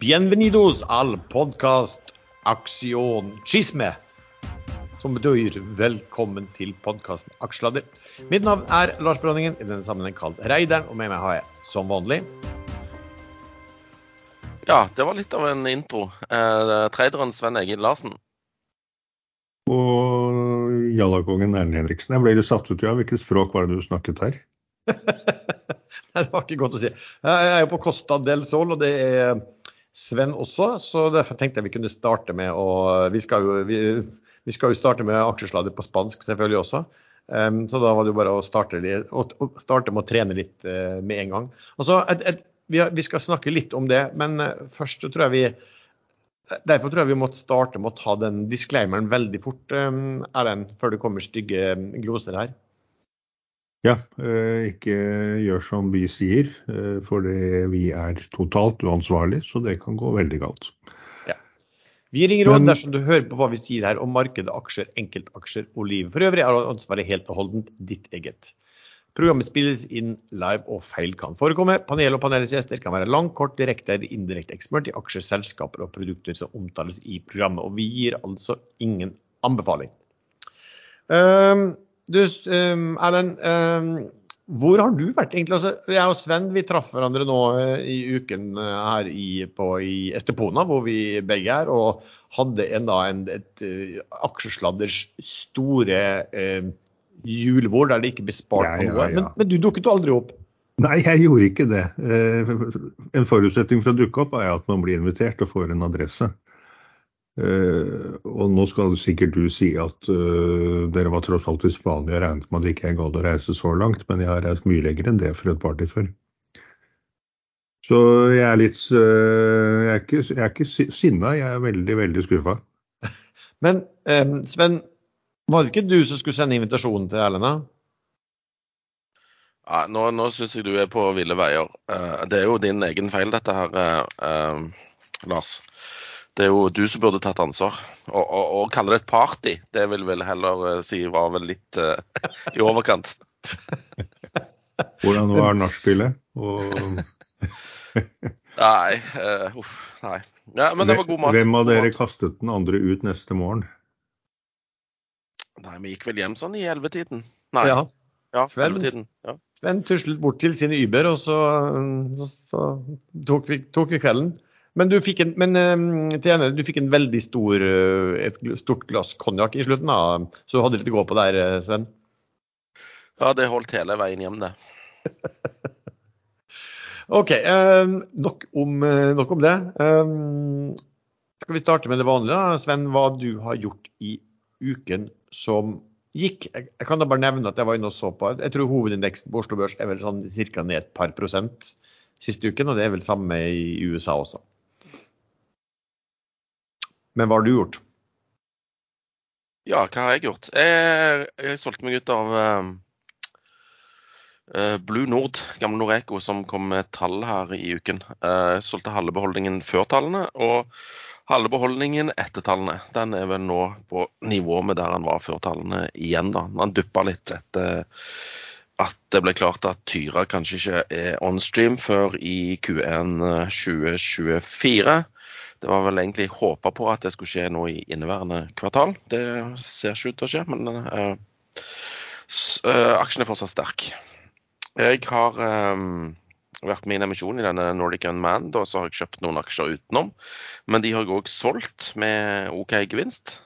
Bienvenidos al podcast Aksjon Chisme. Som betyr velkommen til podkasten Aksjeladder. Mitt navn er Lars Bronningen, i denne sammenheng kalt Reideren, og med meg har jeg som vanlig Ja, det var litt av en intro. Eh, traderen Sven Egil Larsen. Og jallakongen Erlend Henriksen. Jeg ble litt satt ut, ja. Hvilket språk var det du snakket her? Nei, det var ikke godt å si. Jeg er jo på Costa del Sol, og det er Sven også. Så derfor tenkte jeg vi kunne starte med å Vi skal jo, vi, vi skal jo starte med aksjesladder på spansk selvfølgelig også. Um, så da var det jo bare å starte, litt, å, starte med å trene litt uh, med en gang. Altså, et, et, vi, vi, skal snakke litt om det, men uh, først tror jeg vi Derfor tror jeg vi måtte starte med å ta den disclaimeren veldig fort, um, Erlend, før det kommer stygge gloser her. Ja, ikke gjør som vi sier, for vi er totalt uansvarlig, så det kan gå veldig galt. Ja. Vi ringer råd dersom du hører på hva vi sier her om markedet, aksjer, enkeltaksjer og livet. For øvrig er ansvaret helt og holdent ditt eget. Programmet spilles inn live, og feil kan forekomme. Panel og panelets gjester kan være lang, kort, direkte eller indirekte ekspert i aksjer, selskaper og produkter som omtales i programmet. Og vi gir altså ingen anbefaling. Um, du, um, Erlend, um, hvor har du vært egentlig? Altså, jeg og Sven vi traff hverandre nå uh, i uken uh, her i, på, i Estepona, hvor vi begge er, og hadde en, da, en, et et aksjesladders store julebord der det ikke ble spart ja, på noe. Ja, ja. Men, men, du dukket jo aldri opp? Nei, jeg gjorde ikke det. En forutsetning for å dukke opp er at man blir invitert og får en adresse. Uh, og nå skal sikkert du si at uh, dere var tross alt i Spania og regnet med at ikke jeg gadd å reise så langt, men jeg har reist mye lenger enn det for et party før. Så jeg er litt uh, jeg, er ikke, jeg er ikke sinna, jeg er veldig, veldig skuffa. Men um, Sven, var det ikke du som skulle sende invitasjonen til Erlend? Ja, nå nå syns jeg du er på ville veier. det er jo din egen feil, dette her, Lars. Det er jo du som burde tatt ansvar. Å kalle det et party, det vil vel heller uh, si var vel litt uh, i overkant. Hvordan var nachspielet? Og... nei, uh, uff, nei. Ja, men det var god mat. Hvem av dere kastet den andre ut neste morgen? Nei, vi gikk vel hjem sånn i ellevetiden. Nei. Ja. ja Sven, ja. Sven tuslet bort til sin Uber, og så, så, så tok, vi, tok vi kvelden. Men du fikk en, men, ene, du fikk en veldig stor, uh, et stort glass konjakk i slutten, da. så du hadde litt å gå på der, eh, Sven? Ja, det holdt hele veien hjem, det. OK. Uh, nok, om, nok, om, det. skal vi starte med det vanlige, da? Sven, hva du har gjort i uken som gikk? Jeg kan da bare nevne at jeg var inne og så på Jeg tror hovedindeksen på Oslo Børs er vel sånn ca. ned et par prosent siste uken, og det er vel samme i USA også. Men hva har du gjort? Ja, hva har jeg gjort? Jeg, jeg solgte meg ut av uh, Blue Nord, gamle Noreco, som kom med tall her i uken. Uh, jeg solgte halve beholdningen før tallene, og halve beholdningen etter tallene. Den er vel nå på nivå med der han var før tallene igjen, da. Han duppa litt etter at det ble klart at Tyra kanskje ikke er on stream før i Q1 2024. Det var vel egentlig håpa på at det skulle skje nå i inneværende kvartal. Det ser ikke ut til å skje, men uh, aksjen er fortsatt sterk. Jeg har um, vært med i en emisjon i denne Nordic Unmanned, og så har jeg kjøpt noen aksjer utenom. Men de har jeg òg solgt med OK gevinst.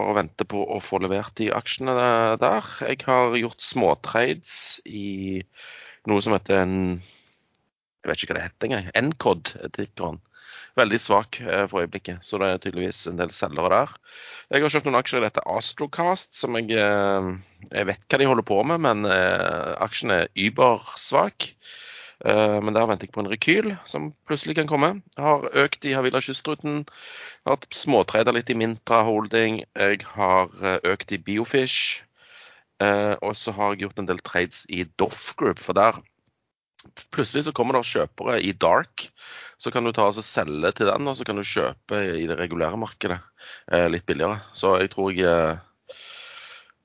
Bare vente på å få levert de aksjene der. Jeg har gjort småtrades i noe som heter en Jeg vet ikke hva det heter engang. Ncod, tikkeren veldig svak eh, for øyeblikket. Så det er tydeligvis en del selgere der. Jeg har kjøpt noen aksjer i dette Astrocast, som jeg, eh, jeg vet hva de holder på med, men eh, aksjen er übersvak. Men der venter jeg på en rekyl som plutselig kan komme. Jeg har økt i Havila Kystruten. Jeg har småtrader litt i Mintra Holding. Jeg har økt i Biofish. Og så har jeg gjort en del trades i Doff Group, for der plutselig så kommer det kjøpere i dark så kan du ta og selge til den, og så kan du kjøpe i det regulære markedet eh, litt billigere. Så jeg tror jeg eh,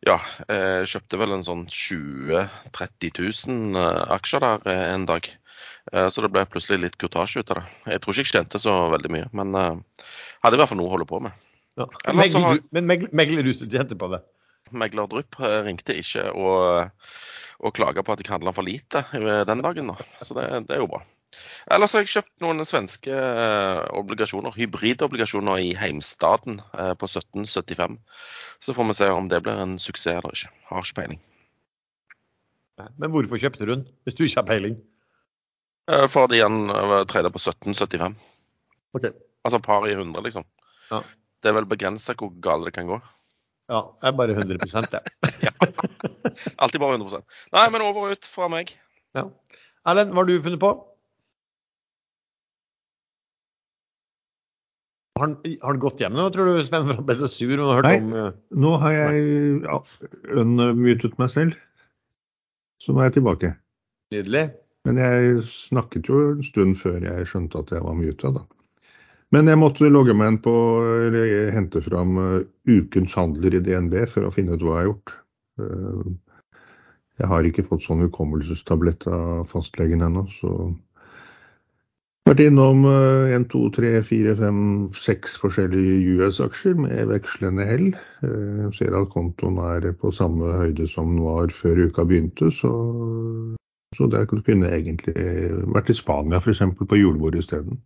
ja, jeg kjøpte vel en sånn 20 000-30 000 aksjer der eh, en dag. Eh, så det ble plutselig litt kurtasje ut av det. Jeg tror ikke jeg tjente så veldig mye, men hadde i hvert fall noe å holde på med. Ja. Megler, har, men megler, du tjente på det? Megler Drypp ringte ikke og, og klaga på at jeg handla for lite den dagen. Da. Så det, det, er jo bra. Ellers har jeg kjøpt noen svenske obligasjoner, hybridobligasjoner i heimstaden på 1775. Så får vi se om det blir en suksess eller ikke. Har ikke peiling. Men hvorfor kjøpte du den, hvis du ikke har peiling? Eh, fordi den tredje på 1775. Okay. Altså par i 100, liksom. Ja. Det er vel begrensa hvor galt det kan gå. Ja, jeg er bare 100 jeg. ja. Alltid bare 100% Nei, men over og ut fra meg. Ja. Erlend, hva har du funnet på? Har han, gått hjem nå, tror du? Sven ble så sur og hørt Nei, om uh... nå har jeg ja, unmutet meg selv. Så nå er jeg tilbake. Nydelig. Men jeg snakket jo en stund før jeg skjønte at jeg var muta, da. Men jeg måtte logge meg inn på eller hente fram uh, ukens handler i DNB for å finne ut hva jeg har gjort. Uh, jeg har ikke fått sånn hukommelsestablett av fastlegen ennå, så vært innom én, to, tre, fire, fem, seks forskjellige US-aksjer med vekslende hell. Uh, ser at kontoen er på samme høyde som den var før uka begynte, så så det kunne egentlig vært i Spania f.eks. på julebord isteden.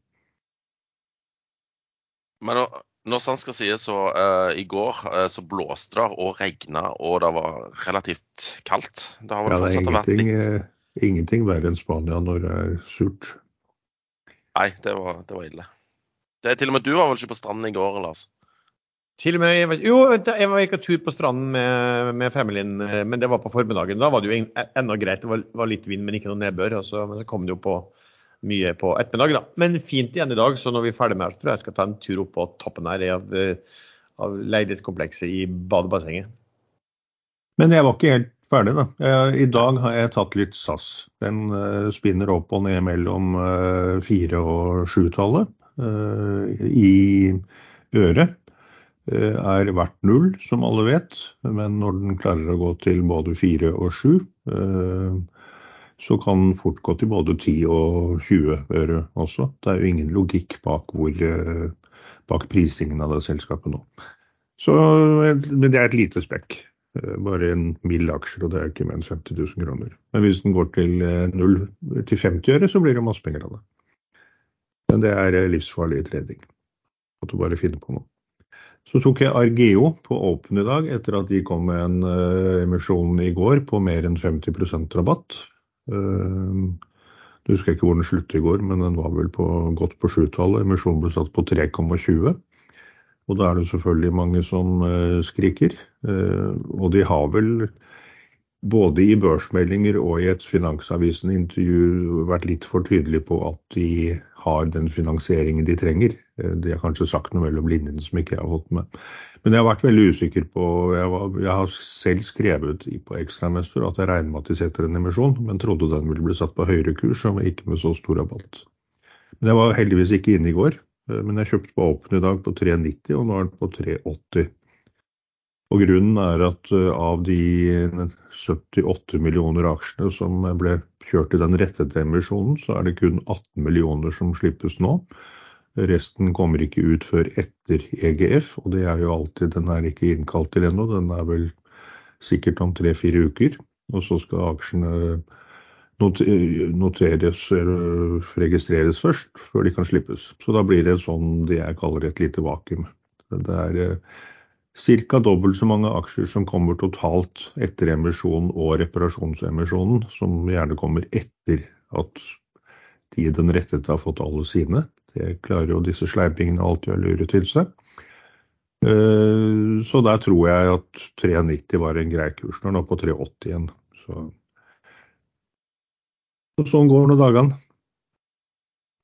Men når sant skal sies, så uh, i går uh, så blåste det og regna, og det var relativt kaldt. Det har vel ja, det er ingenting, litt... uh, ingenting verre enn Spania når det er surt. Nei, det var, det var ille. Det, til og med du var vel ikke på stranden i går, Lars? Til og med, jeg var, jo, jeg var ikke tur på stranden med, med familien, eh, men det var på formiddagen. Da var det jo enda greit. Det var, var litt vind, men ikke noe nedbør. Så, men så kom det jo på mye på ettermiddagen. da. Men fint igjen i dag, så når vi er ferdig med alt, tror jeg jeg skal ta en tur opp på toppen her av, av leilighetskomplekset i badebassenget. Men jeg var ikke helt ferdig, da. Jeg, I dag har jeg tatt litt SAS. Den uh, spinner opp og ned mellom uh, fire- og sjutallet uh, i øret. Uh, er verdt null, som alle vet. Men når den klarer å gå til både 4 og 7, eh, så kan den fort gå til både 10 og 20 øre også. Det er jo ingen logikk bak, hvor, eh, bak prisingen av det selskapet nå. Så, det er et lite spekk. Bare en mild aksjer, og det er ikke mer enn 50 000 kroner. Men hvis den går til 0 til 50 øre, så blir det masse penger av det. Men det er livsfarlig trading. du bare finner på noe. Så tok jeg Argeo på Open i dag, etter at de kom med en uh, emisjon i går på mer enn 50% rabatt. Uh, du husker ikke hvor den sluttet i går, men den var vel på, godt på sjutallet. Emisjonen ble satt på 3,20. Og da er det selvfølgelig mange som uh, skriker. og de har vel både i børsmeldinger og i et Finansavisen-intervju vært litt for tydelige på at de har den finansieringen de trenger. Eh, de har kanskje sagt noe mellom linjene som ikke jeg har holdt med. Men jeg har vært veldig usikker på Jeg, var, jeg har selv skrevet på Ekstramester at jeg regner med at de setter en emisjon, men trodde den ville bli satt på høyere kurs, og ikke med så stor rabatt. Men jeg var heldigvis ikke inne i går. Eh, men jeg kjøpte på Åpen i dag på 3,90, og nå er den på 3,80. Og Grunnen er at eh, av de 78 millioner aksjene som ble kjørt i den rettede emisjonen, så er det kun 18 millioner som slippes nå. Resten kommer ikke ut før etter EGF, og det er jo alltid Den er ikke innkalt til ennå, den er vel sikkert om tre-fire uker. Og så skal aksjene noteres eller registreres først, før de kan slippes. Så da blir det sånn det jeg kaller et lite vakuum. Det er eh, ca. dobbelt så mange aksjer som kommer totalt etter emisjon og reparasjonsemisjonen, som gjerne kommer etter at de den rettede har fått alle sine. Det klarer jo disse sleipingene alltid å lure til seg. Eh, så der tror jeg at 3,90 var en grei kurs. Nå er den på 3,80 igjen. Så. Så sånn går nå dagene.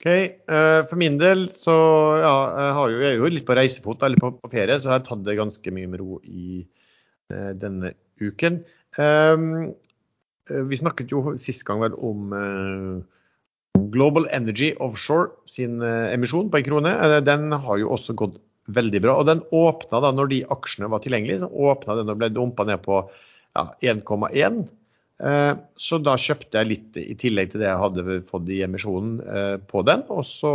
Ok, uh, For min del så ja, jeg, jo, jeg er jo litt på reisefot eller på, på ferie, så jeg har tatt det ganske mye med ro i uh, denne uken. Um, vi snakket jo sist gang vel om uh, Global Energy Offshore sin emisjon på en krone. Den har jo også gått veldig bra. og Den åpna da når de aksjene var tilgjengelige, så åpna den og ble dumpa ned på ja, 1,1. Eh, så da kjøpte jeg litt i tillegg til det jeg hadde fått i emisjonen eh, på den. Og så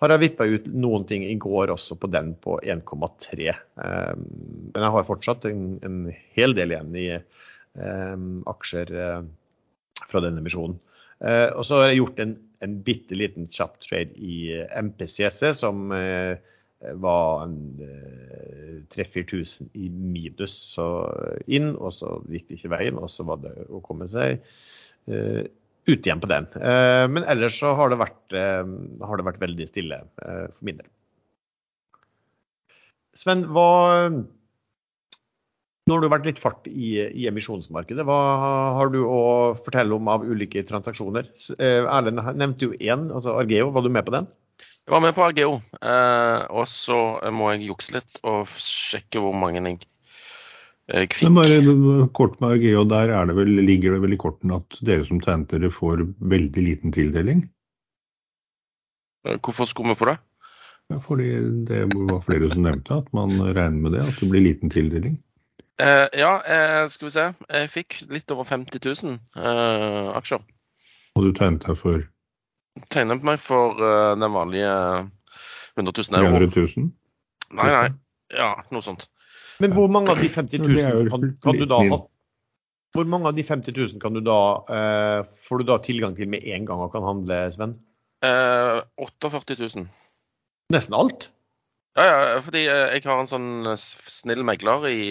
har jeg vippa ut noen ting i går også på den på 1,3. Eh, men jeg har fortsatt en, en hel del igjen i aksjer fra den emisjonen. Og så har jeg gjort en, en bitte liten kjapp trade i MPCC som var en 3000-4000 i minus så inn, og så gikk det ikke veien. Og så var det å komme seg uh, ut igjen på den. Uh, men ellers så har det vært, har det vært veldig stille for min del. Sven, hva nå har det vært litt fart i, i, emisjonsmarkedet. Hva har du å fortelle om av ulike transaksjoner? Erlend nevnte jo én, altså Argeo. Var du med på den? Jeg var med på Argeo, eh, og så må jeg jukse litt og sjekke hvor mange jeg, jeg fikk. Men bare kort med AGO, der det vel, ligger det vel i kortene at dere som tegnet dere får veldig liten tildeling? Eh, hvorfor skulle vi få det? Ja, fordi det var flere som nevnte at man regner med det, at det blir liten tildeling. Eh, ja, eh, skal vi se. Jeg fikk litt over 50 000 eh, aksjer. Og du tegnet deg for? Tegnet meg for uh, den vanlige 100 000 euro. 300 000? Nei, nei. Ja, noe sånt. Men hvor mange av de 50 000 kan, kan du da ha? Hvor mange av de 50 000 kan du da, uh, får du da tilgang til med en gang og kan handle, Sven? Uh, 48 000. Nesten alt? Ja, ja, fordi jeg har en sånn snill megler i,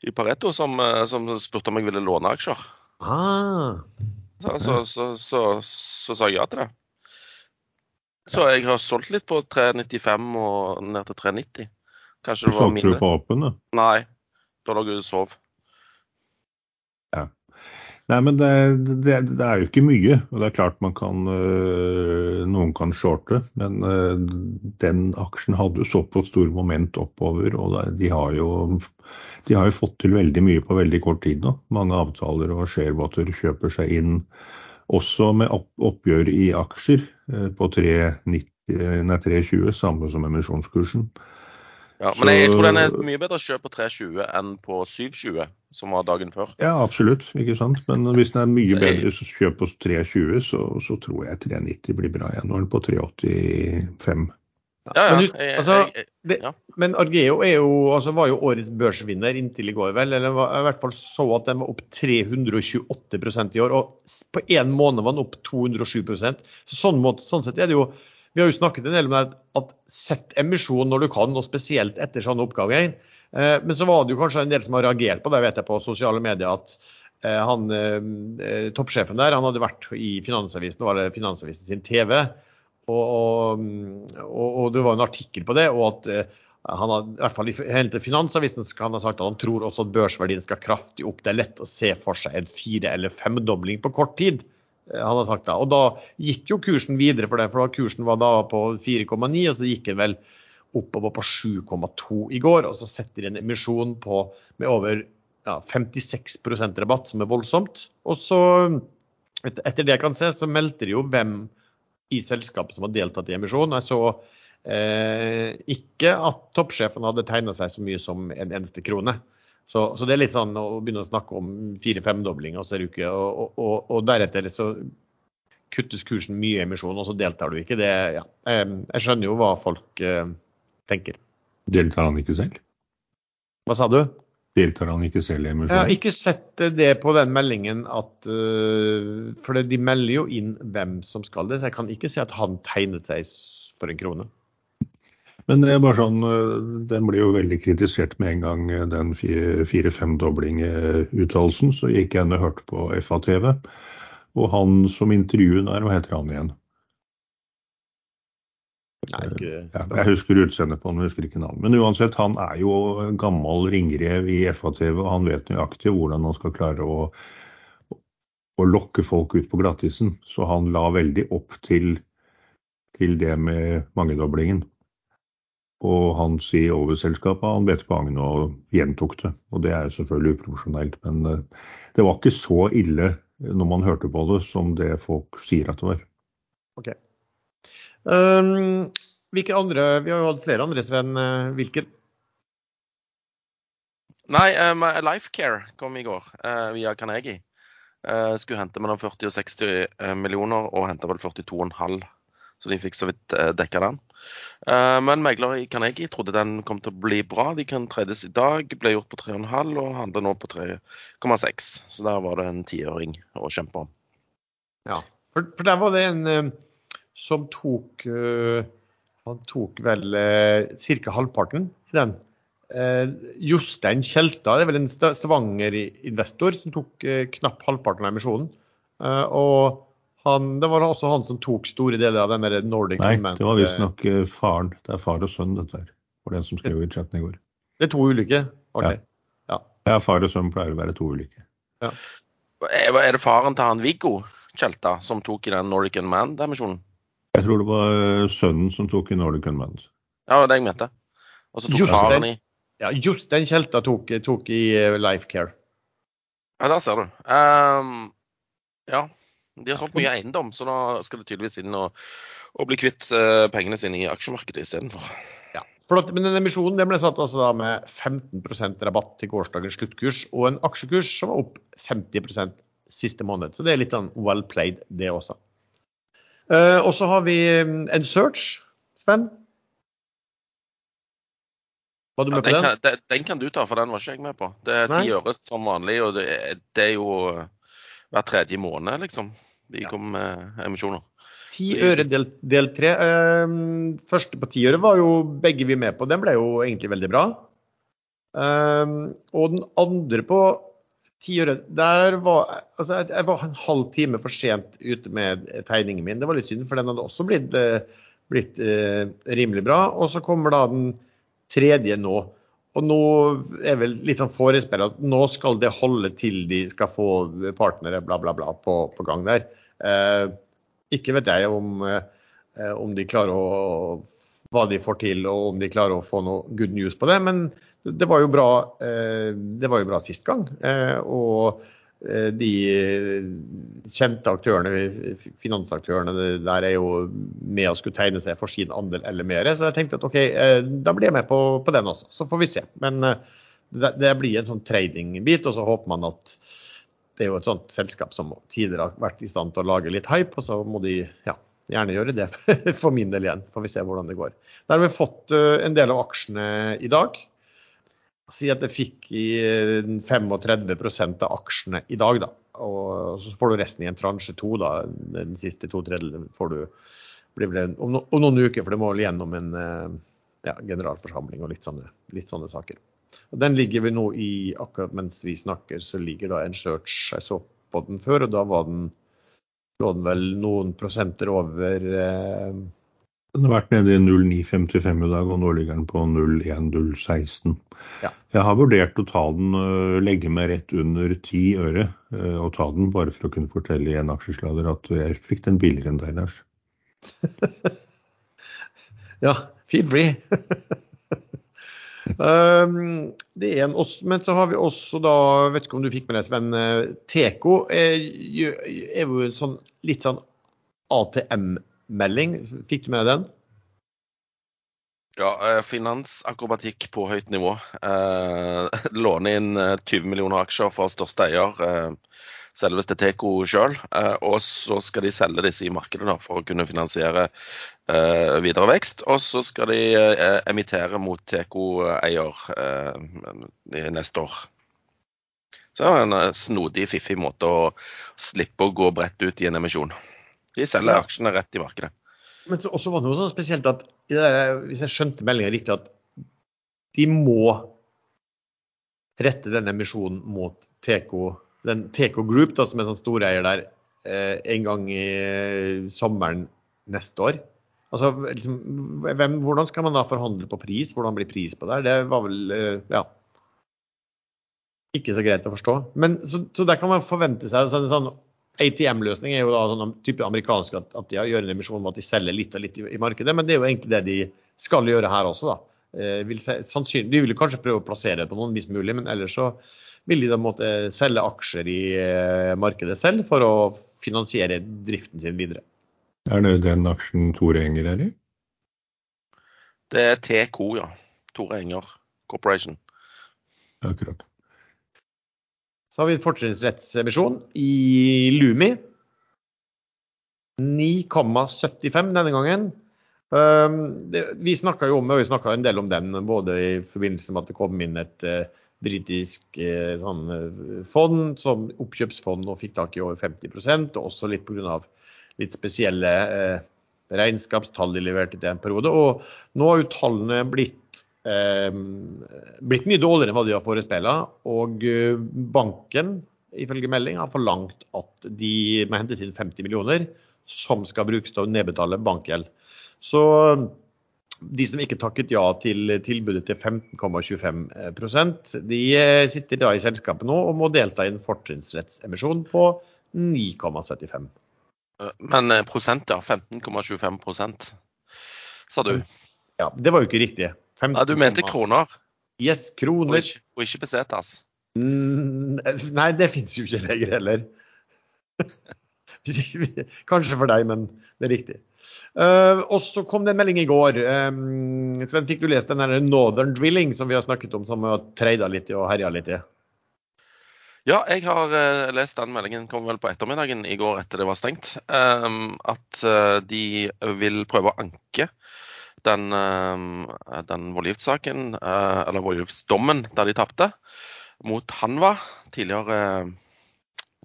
i Pareto som, som spurte om jeg ville låne aksjer. Ah. Så, så, så, så, sa jeg ja til det. Så jeg har solgt litt på 395 og ned til 390. Kanskje det var mindre. Solgte du på åpen, da? Nei, da lå jeg og sov. Nei, men det, det, det, er jo ikke mye. Og det er klart man kan øh, Noen kan shorte, men øh, den aksjen hadde jo såpass store moment oppover, og de har jo de har jo fått til veldig mye på veldig kort tid nå. Mange avtaler og sharebåter kjøper seg inn også med oppgjør i aksjer eh, på 3,20, samme som emisjonskursen. Ja, Men jeg, tror den er mye bedre å kjøpe på 3,20 enn på 7,20, som var dagen før. Ja, absolutt. ikke sant? Men hvis den er mye jeg... bedre å kjøpe på 3,20, så, så, tror jeg 3,90 blir bra igjen. Nå er den på 3,85. Ja, ja. Men, altså, det, men, Argeo jo, altså, var jo årets børsvinner inntil i går, vel? Eller i hvert fall så at den var opp 328% i år. Og på én måned var den opp 207% så sånn, måte, sånn sett er det jo Vi har jo snakket en del om det, at sett emisjon når du kan, og spesielt etter sånne oppgaver. Eh, men så var det jo kanskje en del som har reagert på det, vet jeg, på sosiale medier. at eh, han, eh, Toppsjefen der han hadde vært i Finansavisen, var det Finansavisen sin TV. Og, og, og, det var en artikkel på det. og at han har, i hvert fall i hele Finansavisen han ha sagt at han tror også at børsverdien skal kraftig opp. Det er lett å se for seg en fire- eller femdobling på kort tid. Eh, han sagt da. Og da gikk jo kursen videre for det, for da kursen var da på 4,9, og så gikk den vel oppover på 7,2 i går. Og så setter de en emisjon på, med over ja, 56% rabatt, som er voldsomt. Og så, etter det jeg kan se, så meldte de jo hvem i selskapet som har deltatt i emisjonen. Jeg så eh, ikke at toppsjefen hadde tegna seg så mye som en eneste krone. Så, så, det er litt sånn å begynne å snakke om fire-femdobling, og, og, og, og, deretter så kuttes kursen mye i emisjon, og så deltar du ikke. Det, ja. Jeg skjønner jo hva folk eh, tenker. Deltar han ikke selv? Hva sa du? Deltar han ikke selv i emisjonen? Jeg har ikke sett det på den meldingen at uh, For de melder jo inn hvem som skal det, så jeg kan ikke si at han tegnet seg for en krone. Men det er bare sånn, øh, den ble jo veldig kritisert med en gang, øh, den fire-femdobling-uttalelsen. Så gikk jeg inn og hørte på FA-TV. Og han som intervjuet der, hva heter han igjen? Nei, ikke... ja, jeg husker utseendet på han, men husker ikke navnet. Men uansett, han er jo gammel ringrev i FA-TV, og han vet nøyaktig hvordan han skal klare å, å lokke folk ut på glattisen. Så han la veldig opp til, til det med mangedoblingen. Og han sier overselskapet, han bet på agnet og gjentok det. Og det er selvfølgelig uprofesjonelt, men eh, det var ikke så ille når man hørte på det, som det folk sier at det var. Okay. Um, hvilke andre Vi har jo hatt flere andre, Sven. Eh, hvilken? Nei, um, Lifecare kom i går uh, via Carnegie. Uh, skulle hente mellom 40 og 60 eh, millioner, og henta vel 42,5. Så de fikk så vidt uh, dekka den. Eh, men megler i Carnegie trodde den kom til å bli bra. De kan tredes i dag, ble gjort på 3,5 og handler nå på 3,6. Så der var det en tiøring å kjempe om. Ja, for, for der var det en eh, som tok eh, Han tok vel ca. halvparten i den. Jostein Kjelta, det er vel en Stavanger-investor, som tok knapp halvparten av emisjonen. Og han, det var også han som tok store deler av den der Nordic Nei, Unmanned, det var eh, visstnok eh, faren. Det er far og sønn, dette her. For den som skrev i chatten i går. Det er to ulike? Okay. Ja. Ja, far og sønn pleier å være to ulike. Er er det faren til han Viggo Kjelta som tok i den Nordic Unmanned-emisjonen? Jeg tror det var eh, sønnen som tok i Nordic Unmanned. Ja, det var det jeg mente. Og så tok just faren i Ja, den Kjelta tok, tok i eh, Life Care. Ja, der ser du. Um, ja. De har solgt mye eiendom, så da skal det tydeligvis inn og, og bli kvitt eh, pengene sine i aksjemarkedet istedenfor. Ja. At, men den emisjonen den ble satt altså da med 15% rabatt til gårsdagens sluttkurs, og en aksjekurs som var opp 50% siste måned. Så det er litt sånn well played, det også. Eh, og så har vi mm, en search, Sven. Var du Ja, med på den, kan, den, den kan du ta, for den var ikke jeg med på. Det er ti øre som vanlig, og det, det er jo eh, hver tredje måned, liksom. De kom med emisjoner. Ti øre del, del tre. Eh, første på ti øre var jo begge vi med på. Den ble jo egentlig veldig bra. Eh, og den andre på ti øre, der var altså jeg, jeg var en halv time for sent ute med tegningen min. Det var litt synd, for den hadde også blitt, eh, blitt uh, rimelig bra. Og så kommer da den tredje nå. Og nå er vel litt sånn forespeilet at nå skal det holde til de skal få partnere, bla, bla, bla, på, på gang der. Eh, ikke vet jeg om, eh, om de klarer å hva de får til, og om de klarer å få noe good news på det. Men det var jo bra, eh, det var jo bra sist gang. Og de kjente aktørene, finansaktørene der er jo med og skulle tegne seg for sin andel eller mer. Så jeg tenkte at OK, da blir jeg med på, på den også. Så får vi se. Men det, det blir en sånn trading-bit, og så håper man at det er jo et sånt selskap som tidligere har vært i stand til å lage litt hype, og så må de ja, gjerne gjøre det for min del igjen. Får vi se hvordan det går. Der har vi fått eh, en del av aksjene i dag. Si at jeg fikk i eh, 35% av aksjene i dag, da. Og så får du resten i en transje to, da. Den siste to tredjedelen får du om noen uker, for det må vel gjennom en eh, ja, generalforsamling og litt sånne, litt sånne saker. Og Den ligger vi nå i akkurat mens vi snakker, så ligger da en search. Jeg så på den før, og da var den, lå den vel noen prosenter over eh, Den har vært nede i 0955 i dag, og nå ligger den på 01016. Ja. Jeg har vurdert å ta den, øh, legge meg rett under 10 øre øh, og ta den, bare for å kunne fortelle i en aksjeslader at jeg fikk den billigere enn deg, Lars. Ja, feel free. um, det er en også, men så har vi også da, vet ikke om du fikk med deg Sven, Teko er, jo- er jo en sånn litt sånn ATM-melding. Fikk du med deg den? Ja, eh, finansakrobatikk på høyt nivå. Eh, låne inn eh, 20 millioner aksjer fra største eier, eh, selveste Teco sjøl. Eh, og så skal de selge disse i markedet da, for å kunne finansiere eh, videre vekst. Og så skal de eh, emittere mot Teco-eier neste år. Så det er en snodig, fiffig måte å slippe å gå bredt ut i en emisjon. De selger aksjene rett i markedet. Men så også var det noe sånn spesielt at, hvis jeg skjønte meldingen riktig, at de må rette denne emisjonen mot Teco, den TK Group, da, som er sånn storeier der, eh, en gang i eh, sommeren neste år. Altså, liksom, hvem, hvordan skal man da forhandle på pris? Hvordan blir pris på det? Det var vel eh, ja, ikke så greit å forstå. Men, så, så der kan man forvente seg så en sånn ATM-løsning er jo da sånn type amerikansk at, at de gjør en emisjon med at de selger litt og litt i, i markedet, men det er jo egentlig det de skal gjøre her også. da. Eh, vil sannsynlig, de vil kanskje prøve å plassere det på noen hvis mulig, men ellers så vil de da måtte selge aksjer i eh, markedet selv for å finansiere driften sin videre. Er det den aksjen Tore Enger er i? Det er TK, ja. Tore Enger Corporation. Akkurat. Så har vi en fortrinnsrettsemisjon i Lumi. 9,75 denne gangen. Um, vi snakka jo om og vi en del om den, både i forbindelse med at det kom inn et uh, britisk eh, sånn, uh, fond som oppkjøpsfond og fikk tak i over 50 og også litt pga. litt spesielle eh, regnskapstall de leverte til en periode. Og nå har jo tallene blitt, blitt mye dårligere enn hva de har forespeila. Og banken, ifølge melding, har forlangt at de må hentes inn 50 millioner som skal brukes til å nedbetale bankgjeld. Så de som ikke takket ja til tilbudet til 15,25% de eh, sitter da i selskapet nå og må delta i en fortrinnsrettsemisjon på 9,75. Eh, men eh, prosent, ja. 15,25% sa du? Ja, det var jo ikke riktig. 15, Nei, du mente kroner? Yes, kroner. Og ikke, og ikke pesetas? Mm, nei, det fins jo ikke lenger heller. Kanskje for deg, men det er riktig. Uh, og så kom det en melding i går. Um, Sven, fikk du lest den der Northern Drilling som vi har snakket om, som har treida litt i og herja litt i? Ja, jeg har uh, lest den meldingen kom vel på ettermiddagen i går etter det var stengt. Um, at uh, de vil prøve å anke den, den voldgiftssaken, eller voldgiftsdommen der de tapte, mot Hanva, tidligere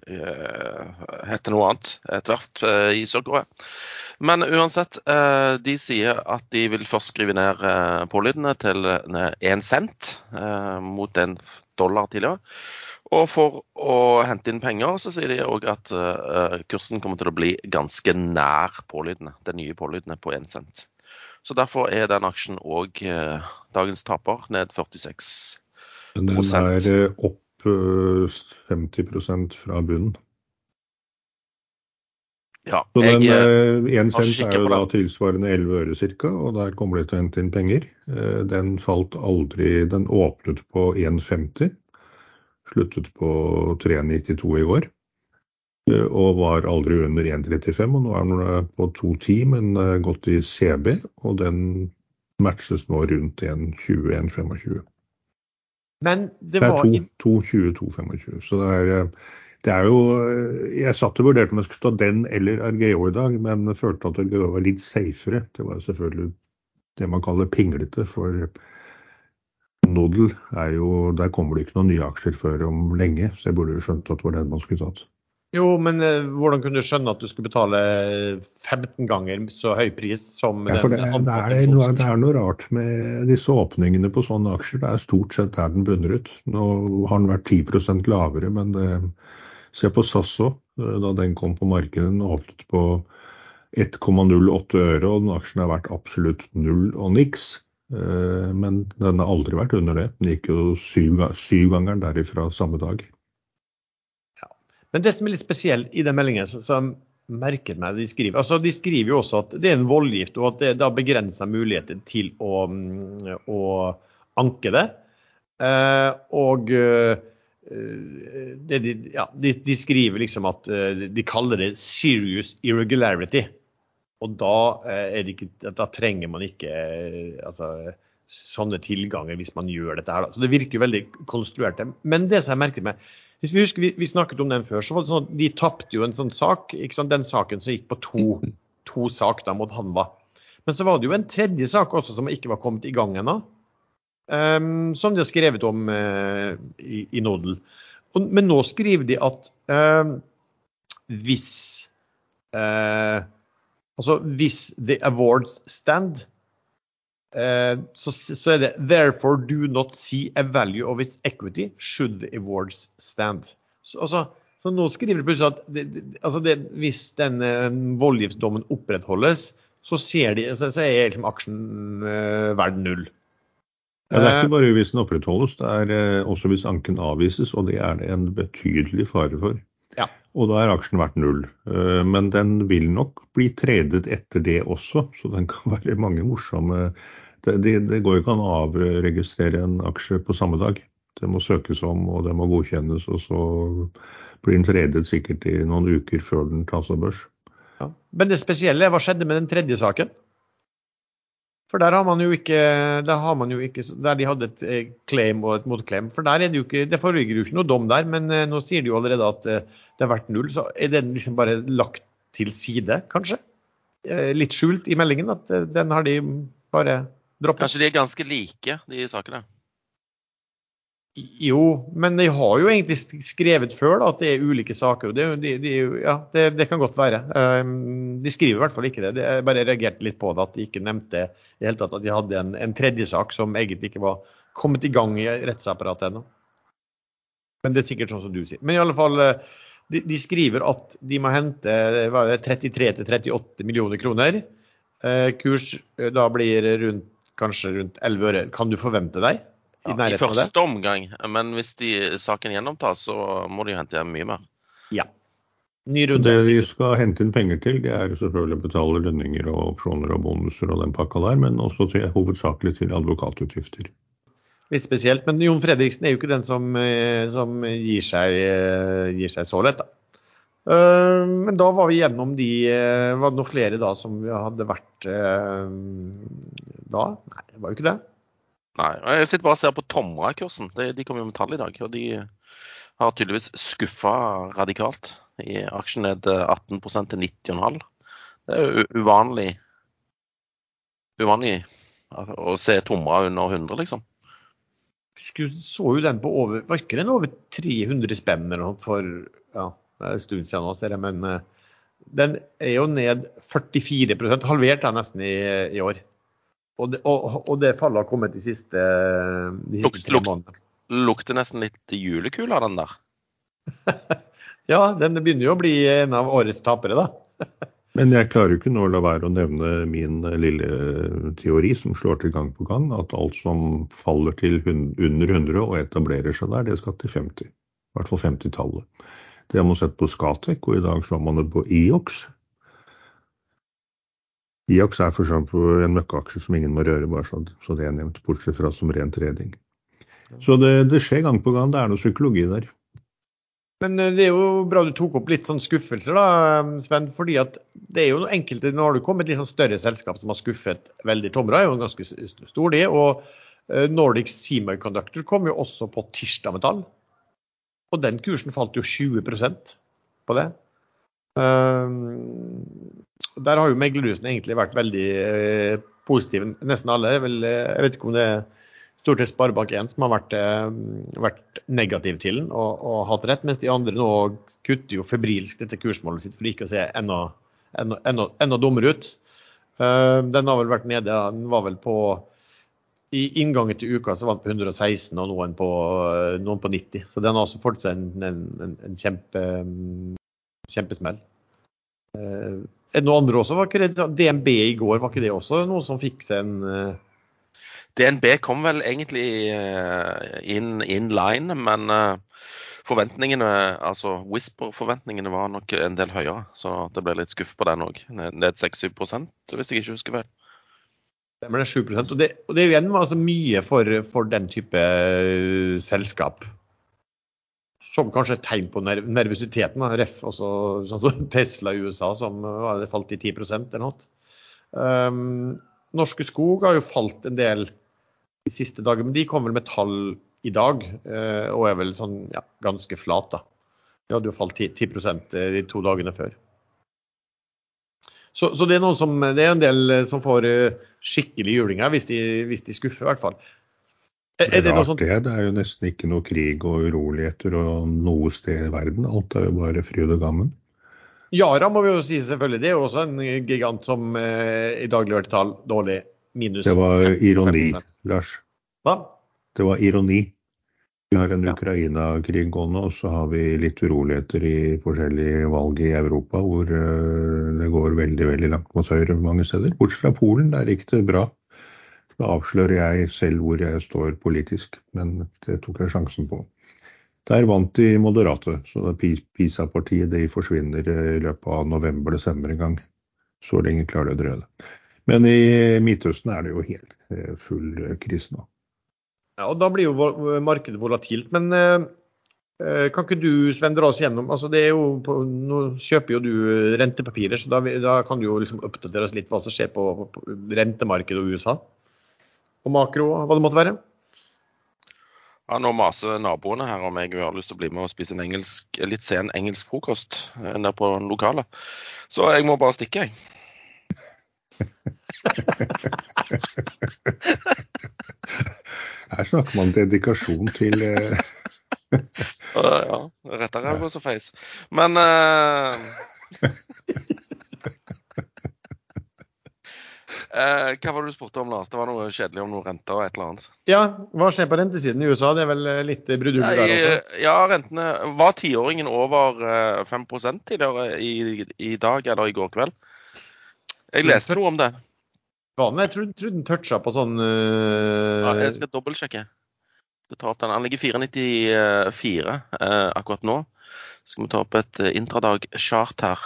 heter noe annet. Et verft i Sør-Korea. Men uansett, eh, de sier at de vil først skrive ned eh, pålydene til én cent eh, mot en dollar tidligere. Og for å hente inn penger, så sier de òg at kursen kommer til å bli ganske nær pålydene, de nye pålydene på én cent. Så derfor er den aksjen òg dagens taper, ned 46 Men den er opp 50% fra bunnen? Ja, så den én eh, cent er jo da tilsvarende 11 øre ca., og der kommer de til å hente inn penger. Eh, den falt aldri Den åpnet på 1,50, sluttet på 3,92 i går. Eh, og var aldri under 1,35, og nå er den på 2,10, men gått i CB. Og den matches nå rundt 1,20-1,25. Men det var Nei, 2,20-2,25. Så det er det er jo Jeg satt og vurderte om jeg skulle ta den eller Argeo i dag, men følte at Argeo var litt safere. Det var selvfølgelig det man kaller pinglete, for Nodel er jo Der kommer det ikke noen nye aksjer før om lenge, så jeg burde jo skjønt at det var den man skulle tatt. Jo, men uh, hvordan kunne du skjønne at du skulle betale 15 ganger så høy pris som ja, det, det, er noe, det, er noe, rart med disse åpningene på sånne aksjer. Det er stort sett der den bunner ut. Nå har den vært 10% lavere, men det, Se på SAS òg, eh, da den kom på markedet. Den åpnet på 1,08 øre, og den aksjen har vært absolutt null og niks. Eh, men den har aldri vært under det. Den gikk jo syv, syvgangeren derifra samme dag. Ja. Men det som er litt spesielt i den meldingen, som merket meg de skriver altså De skriver jo også at det er en voldgift, og at det da begrenser muligheter til å, mm, å anke det. Eh, og de, ja, de, de, skriver liksom at eh, de kaller det 'serious irregularity'. Og da, eh, ikke, da trenger man ikke altså, sånne tilganger hvis man gjør dette her. Da. Så det virker jo veldig konstruert. Men det som jeg merket meg hvis Vi husker vi, vi, snakket om den før, så var det sånn at de tapte jo en sånn sak. Den saken som gikk på to, to sak da, mot Hanva. Men så var det jo en tredje sak også som ikke var kommet i gang ennå. Um, som de har skrevet om uh, i, i Nodel. Og, men nå skriver de at uh, hvis uh, Altså hvis the awards stand, så, så, er det 'therefore do not see a value of its equity should the awards stand'. Så, altså, så nå skriver de plutselig at det, det, altså det, hvis den voldgiftsdommen opprettholdes, så, de, så, så er liksom aksjen verdt null. Ja, det er ikke bare hvis den opprettholdes, det er eh, også hvis anken avvises, og det er det en betydelig fare for. Ja. Og da er aksjen verdt null. Eh, men den vil nok bli tredet etter det også, så den kan være mange morsomme Det, det, det går jo ikke an å avregistrere en aksje på samme dag. Det må søkes om, og det må godkjennes, og så blir den tredet sikkert i noen uker før den tas av børs. Ja. Men det spesielle, hva skjedde med den tredje saken? For der har man jo ikke, der, jo ikke, der de hadde et eh, claim og et motclaim. For der er det jo ikke, det foreligger jo ikke noe dom der, men eh, nå sier de jo allerede at eh, det har vært null. Så er den liksom bare lagt til side, kanskje? Litt skjult i meldingen at den har de bare droppet. Kanskje de er ganske like, de sakene? Jo, men de har jo egentlig skrevet før da, at det er ulike saker. og Det, de, de, ja, det, det kan godt være. Um, de skriver i hvert fall ikke det. Jeg bare reagerte litt på det, at de ikke nevnte i hele tatt at de hadde en, en tredje sak som egentlig ikke var kommet i gang i rettsapparatet ennå. Men det er sikkert sånn som du sier. Men i alle fall, eh, de, de skriver at de må hente 33-38 millioner kroner. Eh, kurs eh, da blir rundt, kanskje rundt 11 øre. Kan du forvente deg? I, ja, I første omgang, men hvis de, saken gjennomtas, så må de hente hjem mye mer. Ja. Det de skal hente inn penger til, det er selvfølgelig å betale lønninger og opsjoner og bonuser og den pakka der, men også til, hovedsakelig til advokatutgifter. Litt spesielt, men Jon Fredriksen er jo ikke den som, eh, som gir, seg, eh, gir, seg, så lett, da. Eh, men da var vi gjennom de Var det noen flere da som hadde vært da? Nei, det var jo ikke det. Nei. Jeg sitter bare og ser på Tomra-kursen. De, de kom jo med tall i dag. Og de har tydeligvis skuffa radikalt. I aksjen ned 18% til 90,5. Det er jo uvanlig uvanlig å se Tomra under 100, liksom. Husker så jo den på over Var ikke den over 300 spenn eller noe for ja, det er en stund siden nå, ser jeg, men uh, den er jo ned 44 halvert da nesten i, i år. Og det, og, og det fallet har kommet de siste, de siste tre månedene. Lukter nesten litt julekule av den der. ja, den begynner jo å bli en av årets tapere, da. Men jeg klarer jo ikke nå å la være å nevne min lille teori som slår til gang på gang, at alt som faller til under 100 og etablerer seg der, det skal til 50. I hvert fall 50-tallet. Det har man sett på Skatek, og i dag så har man det på IOX. IAX er for eksempel en møkkeaksje som ingen må røre, bare så, så, det er nevnt, bortsett fra som ren trading. Så det, det, skjer gang på gang. Det er noe psykologi der. Men eh, det er jo bra du tok opp litt sånn skuffelser, da, Sven. fordi at det er jo enkelte Nå har du kommet litt sånn større selskap som har skuffet veldig. Tomra er jo en ganske stor, det. Og eh, Nordic Semiconductor kom jo også på tirsdag med tall. Og den kursen falt jo 20% på det. Ehm, der har jo meglerhusene egentlig vært veldig eh, positive, nesten alle. Eh, jeg vet ikke om det er stort sett Sparebank1 som har vært, eh, vært negativ til den og, og, hatt rett, mens de andre nå kutter jo febrilsk dette kursmålet sitt for ikke å se enda, enda dummere ut. Ehm, den har vel vært nede, den var vel på i inngangen til uka så var den på 116 og noen på, noen på 90. Så den har også fått en, en, en, en kjempe, kjempesmell. Er det noe andre også? Var ikke det DNB i går, var ikke det også noe som fikk seg en. Eh? DNB kom vel egentlig uh, in, in, line, men forventningene, altså Whisper-forventningene var nok en del høyere. Så det ble litt skuff på den òg. Ned 6-7 hvis jeg ikke husker feil. Det ble 7 og det, og det er igjen altså, mye for, for den type selskap som kanskje et tegn på nervøsiteten. Ref også sånn Tesla i USA som hadde falt i 10% eller noe. Um, Norske Skog har jo falt en del de siste dagene, men de kom vel med tall i dag uh, og er vel sånn ja, ganske flat. da. De hadde jo falt 10, 10 de to dagene før. Så, så det, er som, det, er en del som får uh, skikkelig juling her, hvis de, hvis de skuffer i hvert fall. Er, er det, sånt? det. Det er jo nesten ikke noe krig og uroligheter og noe sted i verden. Alt er jo bare fryd og gammen. Yara må vi jo si selvfølgelig. Det er jo også en gigant som eh, i dag leverte tall dårlig. Minus Det var ironi, Lars. Hva? Det var ironi. Vi har en Ukraina-krig gående, og så har vi litt uroligheter i forskjellige valg i Europa hvor uh, det går veldig veldig langt mot høyre mange steder. Bortsett fra Polen, der gikk det bra. Da avslører jeg selv hvor jeg står politisk, men det tok jeg sjansen på. Der vant de moderate, så PISA-partiet de forsvinner i løpet av november-desember en gang. Så lenge klarer de å drøye det. Men i Midtøsten er det jo helt eh, full krise nå. Ja, og Da blir jo markedet volatilt. Men eh, Eh, Kan ikke du, Sven, dra oss gjennom altså det er jo på, Nå kjøper jo du rentepapirer, så da, da kan du jo liksom oppdatere oss litt hva som skjer på, på rentemarkedet og USA. Og makro, hva det måtte være. Ja, Nå maser naboene her om jeg har lyst til å bli med og spise en engelsk, litt sen engelsk frokost eh, der på lokalet. Så jeg må bare stikke, jeg. Her snakker man dedikasjon til eh, Uh, ja, retta ræva og så feis. Men eh, eh, Hva var det du spurte om, Lars? Det var noe kjedelig om noe renter og et eller annet. Ja, hva skjer på rentesiden i USA? Det er vel eh, litt brudulje der også? Ja, rentene Var tiåringen over eh, 5 tidligere i, i dag eller i går kveld? Jeg leste noe om det. Den- Jeg trodde, trodde den toucha på sånn eh, Ja, jeg skal dobbeltsjekke. Den. Han ligger 4,94 eh, akkurat nå. Skal vi ta opp et eh, intradag-chart her.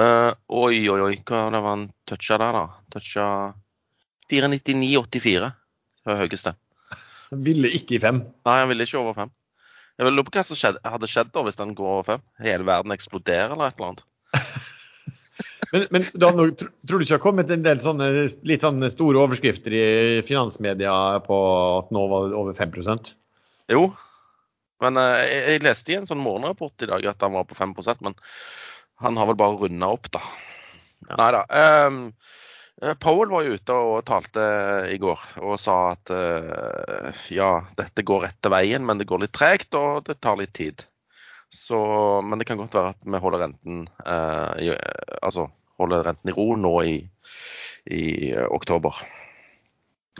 Eh, oi, oi, oi. Hva det var han toucha der, da? Toucha 4,99,84. Det var høyeste. Ville ikke i fem. Nei, han ville ikke over fem. Jeg lurer på hva som skjedde, hadde skjedd da hvis den går over fem. Hele verden eksploderer eller et eller annet. Men, men da, tror du ikke det har kommet en del sånne litt sånne store overskrifter i finansmedia på at nå var det over 5 Jo, men uh, jeg, jeg leste i en sånn morgenrapport i dag at han var på 5% men han har vel bare runda opp, da. Nei da. ehm, eh, Powell var ute og talte i går og sa at uh, ja, dette går rette veien, men det går litt tregt og det tar litt tid. Så, men det kan godt være at vi holder renten uh, i, altså holder renten i ro nå i, i uh, oktober.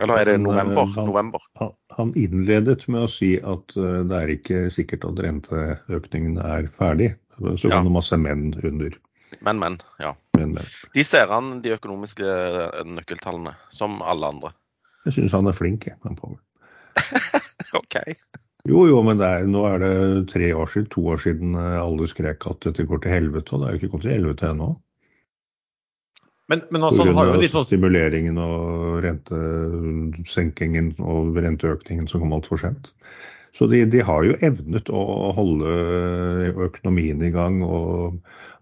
Eller er det november? han- november? Han han innledet med å si at det er ikke sikkert at renteøkningen er ferdig. Så Ja. det masse menn under. Men, men. Ja. Men, men. De ser an de økonomiske eh, nøkkeltallene, som alle andre. Jeg syns han er flink, jeg. han Powell. OK. Jo, jo, men det er, nå er det tre år siden, to år siden eh, alle skrek at dette går til helvete, og det er jo ikke gått til helvete ennå. Men, men altså, han har jo litt sånn stimuleringen og rentesenkingen og renteøkningen som kom altfor sent. Så de, de har jo evnet å holde økonomien i gang, og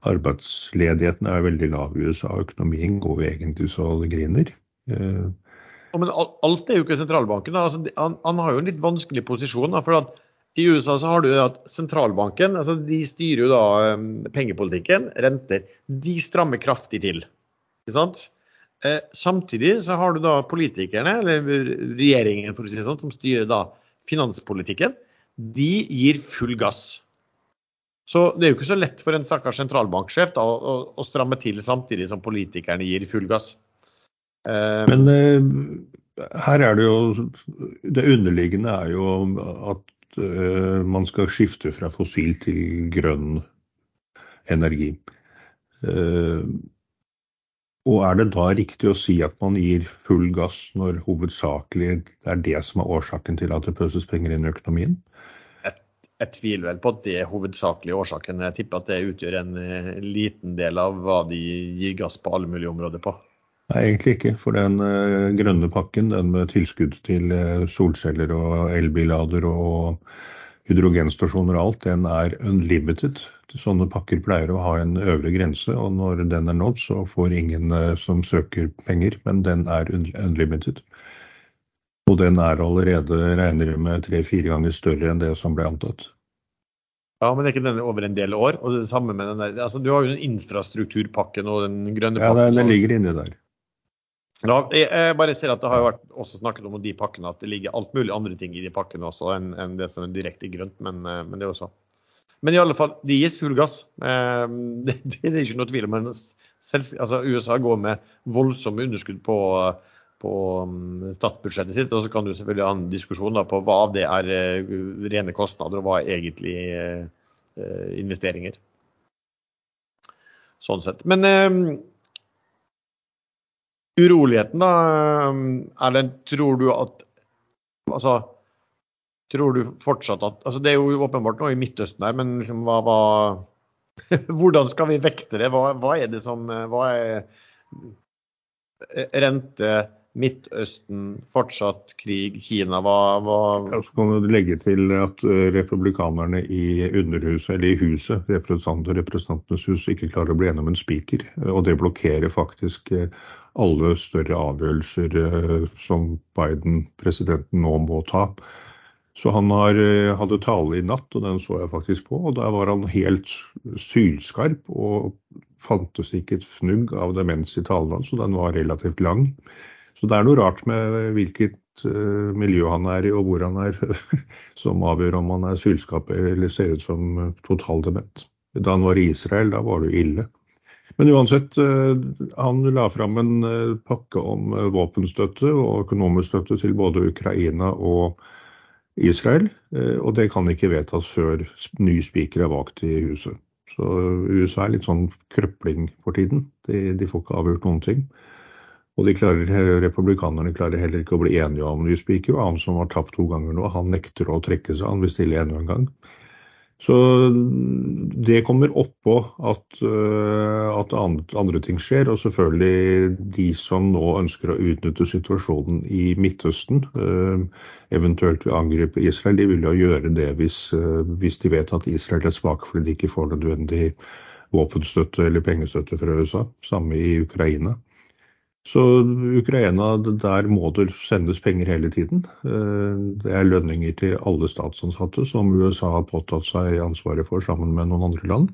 arbeidsledigheten er veldig lav i USA. Økonomien går jo egentlig så det griner. Men al- alt er jo ikke sentralbanken. Altså, han, han har jo en litt vanskelig posisjon. Da, for I USA så har du at sentralbanken altså de styrer jo da eh, pengepolitikken, renter. De strammer kraftig til. Ikke sant? Eh, samtidig så har du da politikerne, eller regjeringen for å si det sånn, som styrer da finanspolitikken. De gir full gass. Så det er jo ikke så lett for en stakkars sentralbanksjef da, å, å, stramme til samtidig som politikerne gir full gass. Eh, Men uh, her er det jo Det underliggende er jo at uh, man skal skifte fra fossil til grønn energi. Og er det da riktig å si at man gir full gass når hovedsakelig det er det som er årsaken til at det pøses penger inn i økonomien? Jeg tviler vel på at det er hovedsakelig årsaken. Jeg tipper at det utgjør en eh, liten del av hva de gir gass på alle mulige områder på. Nei, egentlig ikke. For den eh, grønne pakken, den med tilskudd til eh, solceller og elbillader og hydrogenstasjoner og alt, den er unlimited. Sånne pakker pleier å ha en øvre grense, og når den er nådd, så får ingen eh, som søker penger, men den er unlimited. Og den er allerede, regner med, tre-fire ganger større enn det som ble antatt. Ja, Men er ikke den over en del år? Og det samme med den der, altså Du har jo den infrastrukturpakken og den grønne Ja, pakken. den, den ligger inni der. Ja, jeg, bare ser at det har jo vært også snakket om de pakkene, at det ligger alt mulig andre ting i de pakkene også enn enn det som er direkte grønt. Men, eh, men det er jo så. Men i alle fall, det gis full gass. Eh, Det, det er ikke noe tvil om. Altså, USA går med voldsomme underskudd på, på mm, statsbudsjettet sitt. Og så kan du selvfølgelig ha en diskusjon da, på hva av det er eh, rene kostnader, og hva er egentlig investeringer. Sånn sett. Men uroligheten, da, Erlend, tror du at Altså, tror du fortsatt at altså Det er jo åpenbart noe i Midtøsten her, men liksom hva, hva Hvordan skal vi vekte det? Hva, hva er det som Hva er rente, Midtøsten, fortsatt krig, Kina, hva, ja, Så kan du legge til at eh, republikanerne i underhuset, eller i huset, representanter, Representantenes hus, ikke klarer å bli enige om en spiker. Og det blokkerer faktisk eh, alle større avgjørelser eh, som Biden, presidenten, nå må ta. Så han har, hadde tale i natt, og den så jeg faktisk på. Og der var han helt sylskarp og fantes ikke et fnugg av demens i talen hans, og den var relativt lang. Så det er noe rart med hvilket uh, miljø han er i og hvor han er, som avgjør om han er sylskap eller ser ut som uh, totaldement. Da han var i Israel, da var det jo ille. Men uansett, uh, han la fram en uh, pakke om våpenstøtte og økonomisk støtte til både Ukraina og Israel. Og det kan ikke vedtas før ny spiker er valgt i huset. Så USA er litt sånn krøpling for tiden. De, de får ikke avgjort noen ting. Og klarer, republikanerne klarer heller ikke å bli enige om ny spiker. Og han som har tapt to ganger nå, han nekter å trekke seg. Han vil stille enda en gang. Så det kommer oppå at, eh, at andre ting skjer. Og selvfølgelig de som nå ønsker å utnytte situasjonen i Midtøsten, eh, eventuelt vil angripe Israel, de vil jo gjøre det hvis, eh, hvis de vet at Israel er svake fordi de ikke får nødvendig våpenstøtte eller pengestøtte fra USA. Samme i Ukraina. Så Ukraina, der må det sendes penger hele tiden. Eh, det er lønninger til alle statsansatte som USA har påtatt seg ansvaret for sammen med noen andre land.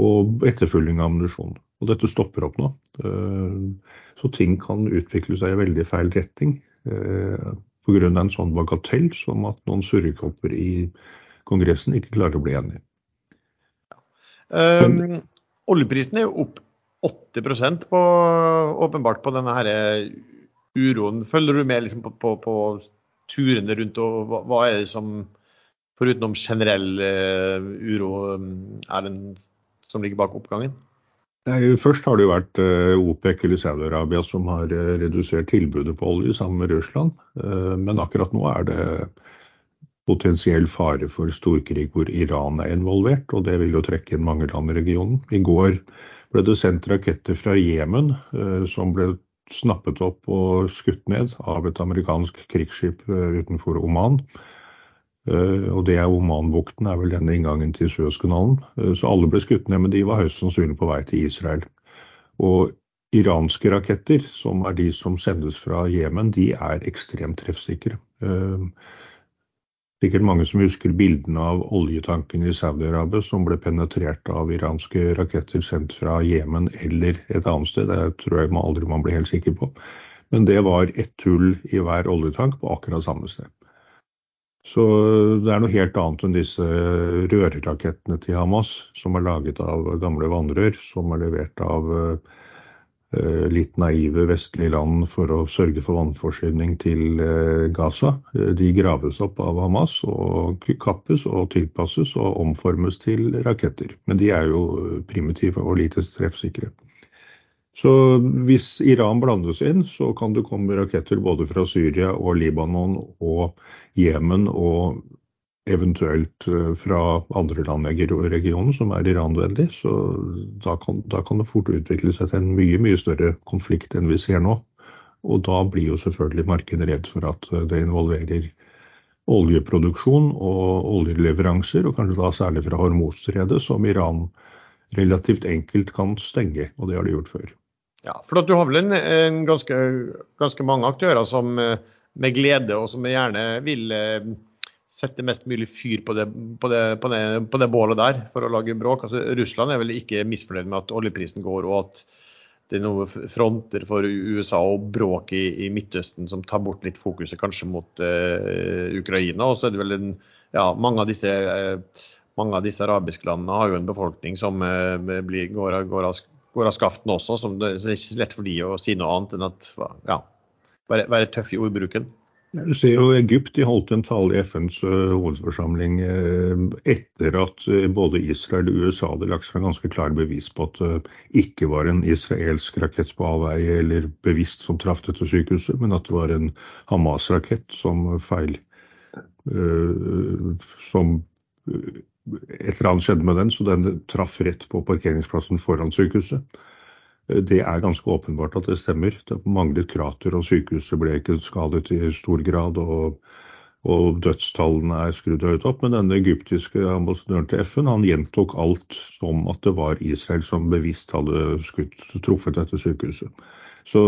Og etterfølging av ammunisjon. Og dette stopper opp nå. Eh, så ting kan utvikle seg i veldig feil retning eh, pga. en sånn bagatell som at noen surrekopper i Kongressen ikke klarer å bli enige. Um, oljeprisen er jo opp 80% på, åpenbart på denne her uroen. Følger du med liksom på, på, på, turene rundt, og hva, hva, er det som, forutenom generell uh, uro, er den som ligger bak oppgangen? Nei, først har det jo vært uh, OPEC eller Saudi-Arabia som har redusert tilbudet på olje sammen med Russland. men akkurat nå er det potensiell fare for storkrig hvor Iran er involvert, og det vil jo trekke inn mange land i regionen. I går ble det sendt raketter fra Jemen eh, som ble snappet opp og skutt ned av et amerikansk krigsskip eh, utenfor Oman. Eh, og det er Omanbukten, er vel denne inngangen til Suezkanalen. Så alle ble skutt ned, men de var høyst sannsynlig på vei til Israel. Og iranske raketter, som er de som sendes fra Jemen, de er ekstremt treffsikre sikkert mange som husker bildene av oljetankene i Saudi-Arabia som ble penetrert av iranske raketter sendt fra Jemen eller et annet sted. Det tror jeg man aldri man blir helt sikker på. Men det var ett hull i hver oljetank på akkurat samme sted. Så det er noe helt annet enn disse rørerakettene til Hamas, som er laget av gamle vannrør, som er levert av Eh, litt naive vestlige land for å sørge for vannforsyning til eh, Gaza. Eh, de graves opp av Hamas og kappes og tilpasses og omformes til raketter. Men de er jo primitive og lite treffsikre. Så hvis Iran blandes inn, så kan det komme raketter både fra Syria og Libanon og Jemen og eventuelt eh, fra andre land i regionen som er Iran-vennlig. Så da kan, da kan, det fort utvikle seg til en mye, mye større konflikt enn vi ser nå. Og da blir jo selvfølgelig markedet redd for at eh, det involverer oljeproduksjon og oljeleveranser, og kanskje da særlig fra Hormuzstredet, som Iran relativt enkelt kan stenge. Og det har de gjort før. Ja, for Du har vel en, en ganske, ganske, mange aktører som eh, med glede og som gjerne vil sette mest mulig fyr på det, på, det, på, det, på det, bålet der for å lage bråk. Altså, Russland er vel ikke misfornøyd med at oljeprisen går og at det er noen fronter for USA og bråk i, i, Midtøsten som tar bort litt fokuset kanskje mot uh, Ukraina. Og så er det vel en, ja, mange av disse uh, mange av disse arabiske landene har jo en befolkning som uh, blir, går, av, går, av, går, av, skaften også. som det, så det er ikke lett for de å si noe annet enn at ja, være, være tøff i ordbruken. Du ser jo Egypt de holdt en tale i FNs uh, hovedforsamling uh, etter at uh, både Israel og USA hadde lagt seg ganske klare bevis på at det ikke var en israelsk rakett på avveie eller bevisst som traff dette sykehuset, men at det var en Hamas-rakett som feil Som et eller annet skjedde med den, så den traff rett på parkeringsplassen foran sykehuset. Det er ganske åpenbart at det stemmer. Det manglet krater, og sykehuset ble ikke skadet i stor grad. og, og dødstallene er skrudd høyt opp. Men denne egyptiske ambassadøren til FN han gjentok alt som at det var Israel som bevisst hadde skutt, truffet dette sykehuset. Så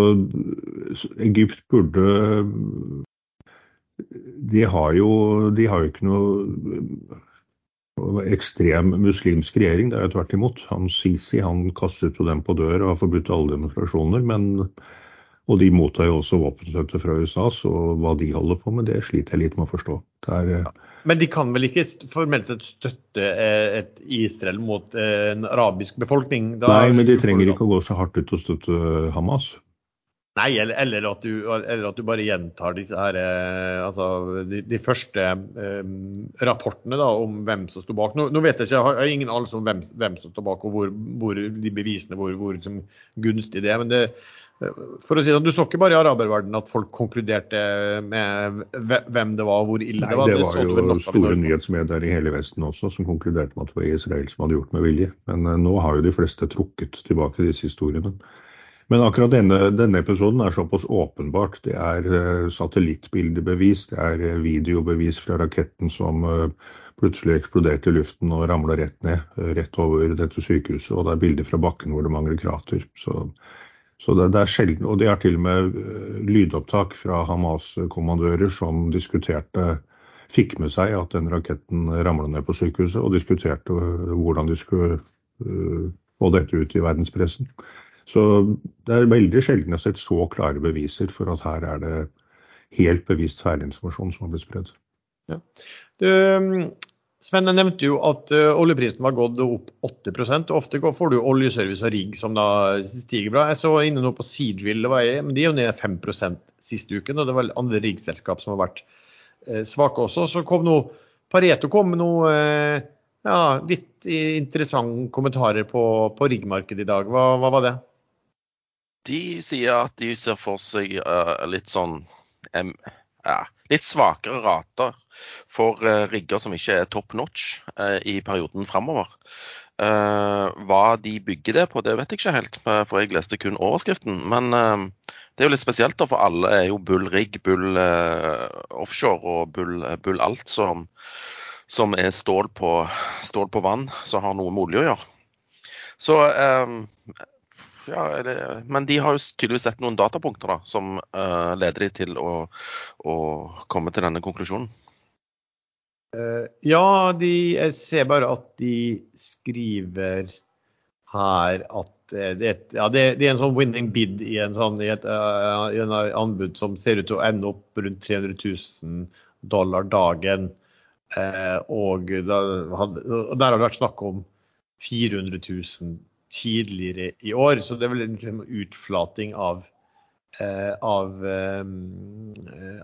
Egypt burde De har jo, de har jo ikke noe ekstrem muslimsk regjering. Det er jo tvert imot. Han Sisi han kastet jo dem på dør og har forbudt alle demonstrasjoner. Men, og de mottar jo også våpenstøtte fra USA, så hva de holder på med, det sliter jeg litt med å forstå. Er, ja. Men de kan vel ikke formelt sett støtte eh, et Israel mot eh, en arabisk befolkning? Da Nei, men de trenger ikke å gå så hardt ut og støtte Hamas. Nei, eller, eller, at du, eller, at du, bare gjentar disse her, eh, altså, de, de, første eh, rapportene da, om hvem som sto bak. Nå, nå, vet jeg ikke, jeg har ingen anelse om hvem, hvem, som står bak og hvor, hvor de bevisene hvor, hvor liksom, gunstig det er. men det, eh, for å si det, sånn, Du så ikke bare i araberverdenen at folk konkluderte med hvem det var og hvor ille Nei, det var? Det var det jo store nyhetsmedier i hele Vesten også som konkluderte med at det var Israel som hadde gjort med vilje. Men uh, nå har jo de fleste trukket tilbake disse historiene. Men akkurat denne, denne, episoden er såpass åpenbart. Det er uh, satellittbildebevis, det er uh, videobevis fra raketten som uh, plutselig eksploderte i luften og ramla rett ned, rett over dette sykehuset. Og det er bilder fra bakken hvor det mangler krater. Så, så det, det, er sjelden, Og det er til og med lydopptak fra Hamas-kommandører som diskuterte Fikk med seg at den raketten ramla ned på sykehuset, og diskuterte hvordan de skulle få dette ut i verdenspressen. Så det er veldig sjelden jeg har sett så klare beviser for at her er det helt bevisst feilinformasjon som har blitt spredd. Ja. Sven, jeg nevnte jo at uh, oljeprisen var gått opp 8% og Ofte får du oljeservice og rigg som da stiger bra. Jeg så inne nå på Seadrill, men de er jo ned 5% siste uken. Og det var andre riggselskap som har vært uh, svake også. Så kom nå Pareto kom med noe uh, ja, litt interessante kommentarer på, på riggmarkedet i dag. Hva, hva var det? De sier at de ser for seg uh, litt sånn um, ja, litt svakere rater for uh, rigger som ikke er top notch uh, i perioden framover. hva de bygger det på, det vet jeg ikke helt, for jeg leste kun overskriften. Men det er jo litt spesielt, da, for alle er jo Bull rigg, Bull offshore og Bull, bull alt som, som er stål på, stål på vann, som har noe med olje å gjøre. Så ja, eller, men de har jo tydeligvis sett noen datapunkter da, som uh, leder de til å, å, komme til denne konklusjonen. Uh, ja, de, jeg ser bare at de skriver her at det, ja, det, det, er en sånn winning bid i en, sånn, i et, uh, i en anbud som ser ut til å ende opp rundt 300 000 dollar dagen. og da, der har det vært snakk om 400 000 tidligere i år. Så det er vel en liksom, utflating av, eh, av, eh,